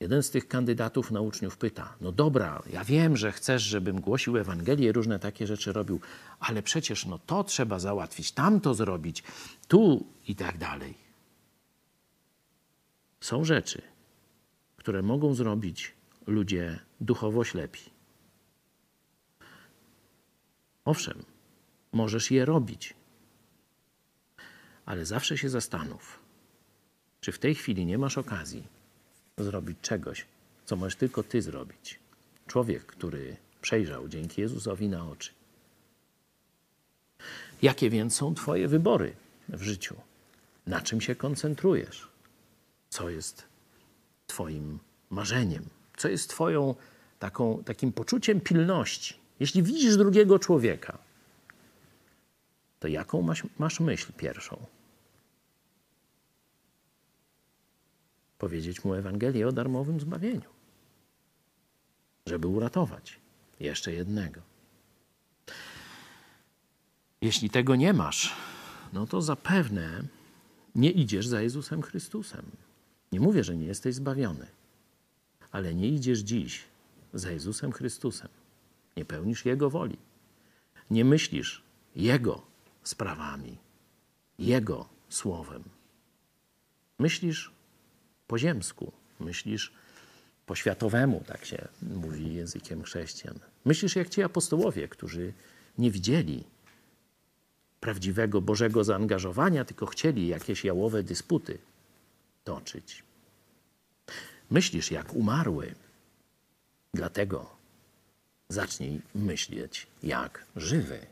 jeden z tych kandydatów na uczniów pyta: No dobra, ja wiem, że chcesz, żebym głosił Ewangelię, różne takie rzeczy robił, ale przecież no to trzeba załatwić, tamto zrobić, tu i tak dalej. Są rzeczy, które mogą zrobić ludzie duchowo ślepi. Owszem, możesz je robić, ale zawsze się zastanów, czy w tej chwili nie masz okazji zrobić czegoś, co możesz tylko ty zrobić. Człowiek, który przejrzał dzięki Jezusowi na oczy. Jakie więc są Twoje wybory w życiu? Na czym się koncentrujesz? Co jest Twoim marzeniem? Co jest Twoją taką, takim poczuciem pilności? Jeśli widzisz drugiego człowieka, to jaką masz, masz myśl pierwszą? Powiedzieć mu Ewangelię o darmowym zbawieniu, żeby uratować jeszcze jednego. Jeśli tego nie masz, no to zapewne nie idziesz za Jezusem Chrystusem. Nie mówię, że nie jesteś zbawiony, ale nie idziesz dziś za Jezusem Chrystusem. Nie pełnisz Jego woli. Nie myślisz Jego sprawami, Jego słowem. Myślisz po ziemsku, myślisz po światowemu, tak się mówi językiem chrześcijan. Myślisz jak ci apostołowie, którzy nie widzieli prawdziwego Bożego zaangażowania, tylko chcieli jakieś jałowe dysputy toczyć. Myślisz jak umarły, dlatego zacznij myśleć jak żywy,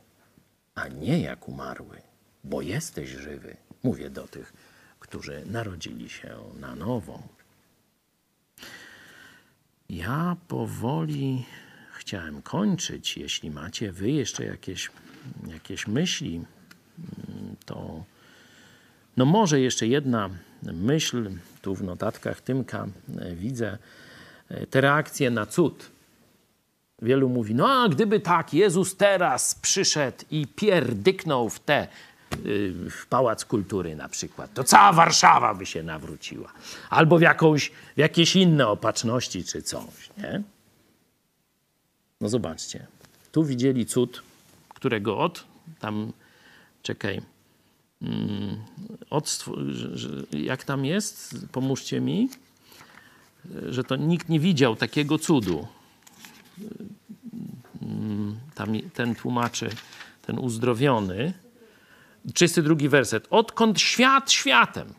a nie jak umarły, bo jesteś żywy. Mówię do tych, którzy narodzili się na nowo. Ja powoli chciałem kończyć. Jeśli macie wy jeszcze jakieś, jakieś myśli, to no może jeszcze jedna myśl. Tu w notatkach Tymka e, widzę e, te reakcje na cud. Wielu mówi, no a gdyby tak, Jezus teraz przyszedł i pierdyknął w te y, w Pałac Kultury na przykład, to cała Warszawa by się nawróciła. Albo w, jakąś, w jakieś inne opatrzności czy coś, nie? No zobaczcie, tu widzieli cud, którego od, tam, czekaj, mm, jak tam jest, pomóżcie mi, że to nikt nie widział takiego cudu. Mm, tam ten tłumaczy, ten uzdrowiony. 32 werset. Odkąd świat światem,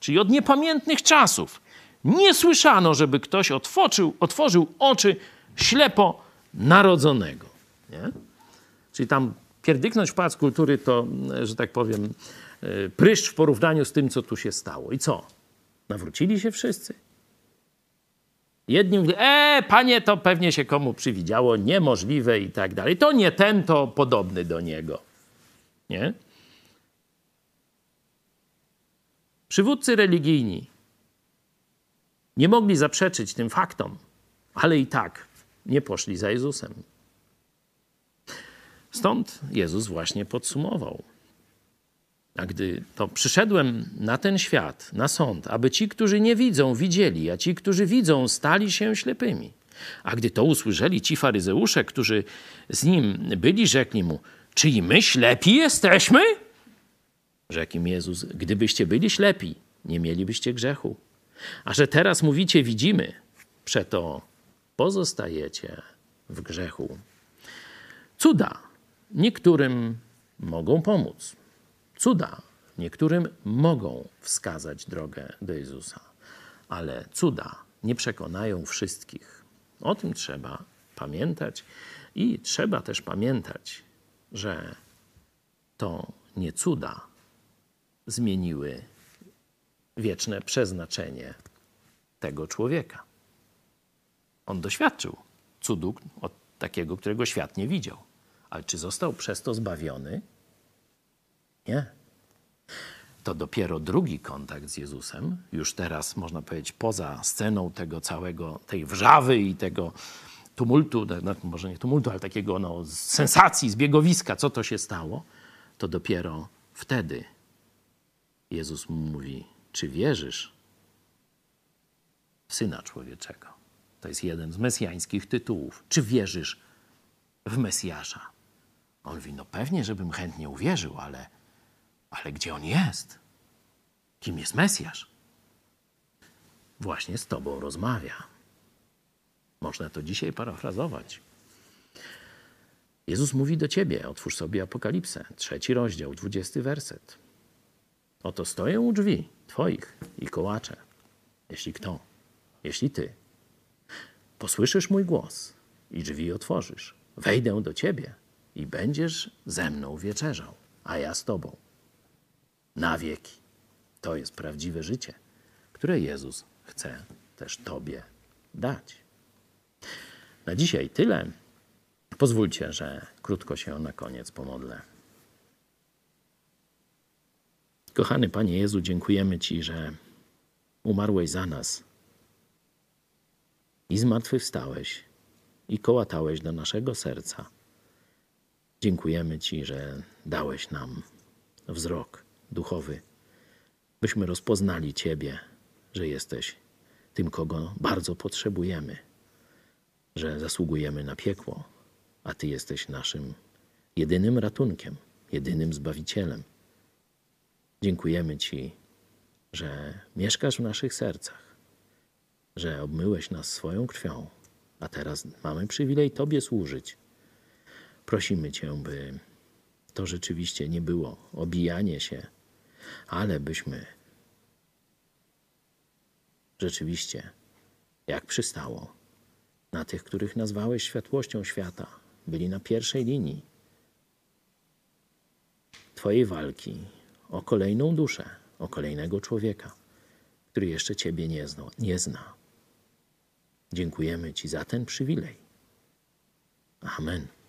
czyli od niepamiętnych czasów, nie słyszano, żeby ktoś otworzył, otworzył oczy ślepo narodzonego. Nie? Czyli tam pierdyknąć Pałac Kultury to, że tak powiem, e, pryszcz w porównaniu z tym, co tu się stało. I co? Nawrócili się wszyscy? Jedni mówili, e, panie, to pewnie się komu przywidziało, niemożliwe i tak dalej. To nie ten, to podobny do niego. Nie? Przywódcy religijni nie mogli zaprzeczyć tym faktom, ale i tak nie poszli za Jezusem. Stąd Jezus właśnie podsumował. A gdy to przyszedłem na ten świat, na sąd, aby ci, którzy nie widzą, widzieli, a ci, którzy widzą, stali się ślepymi. A gdy to usłyszeli ci faryzeusze, którzy z nim byli, rzekli mu: Czy i my ślepi jesteśmy? Rzekł im Jezus: Gdybyście byli ślepi, nie mielibyście grzechu. A że teraz mówicie, widzimy, przeto pozostajecie w grzechu. Cuda niektórym mogą pomóc. Cuda niektórym mogą wskazać drogę do Jezusa, ale cuda nie przekonają wszystkich. O tym trzeba pamiętać i trzeba też pamiętać, że to nie cuda zmieniły wieczne przeznaczenie tego człowieka. On doświadczył cudu od takiego, którego świat nie widział. Ale czy został przez to zbawiony? Nie. To dopiero drugi kontakt z Jezusem, już teraz można powiedzieć poza sceną tego całego, tej wrzawy i tego tumultu, no, może nie tumultu, ale takiego no, sensacji, zbiegowiska, co to się stało, to dopiero wtedy Jezus mówi, czy wierzysz w Syna Człowieczego? To jest jeden z mesjańskich tytułów. Czy wierzysz w Mesjasza? On mówi, no pewnie, żebym chętnie uwierzył, ale, ale gdzie on jest? Kim jest Mesjasz? Właśnie z tobą rozmawia. Można to dzisiaj parafrazować. Jezus mówi do ciebie, otwórz sobie Apokalipsę, trzeci rozdział, dwudziesty werset. Oto stoję u drzwi twoich i kołaczę. Jeśli kto, jeśli ty posłyszysz mój głos i drzwi otworzysz, wejdę do ciebie i będziesz ze mną wieczerzał, a ja z tobą. Na wieki. To jest prawdziwe życie, które Jezus chce też tobie dać. Na dzisiaj tyle. Pozwólcie, że krótko się na koniec pomodlę. Kochany Panie Jezu, dziękujemy Ci, że umarłeś za nas i zmartwychwstałeś i kołatałeś do naszego serca. Dziękujemy Ci, że dałeś nam wzrok duchowy, byśmy rozpoznali Ciebie, że jesteś tym, kogo bardzo potrzebujemy, że zasługujemy na piekło, a Ty jesteś naszym jedynym ratunkiem, jedynym zbawicielem. Dziękujemy Ci, że mieszkasz w naszych sercach, że obmyłeś nas swoją krwią, a teraz mamy przywilej Tobie służyć. Prosimy Cię, by to rzeczywiście nie było obijanie się, ale byśmy rzeczywiście, jak przystało, na tych, których nazwałeś światłością świata, byli na pierwszej linii Twojej walki o kolejną duszę, o kolejnego człowieka, który jeszcze Ciebie nie, zna, nie zna. Dziękujemy Ci za ten przywilej. Amen.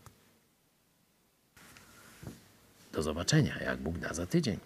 Do zobaczenia, jak Bóg da za tydzień.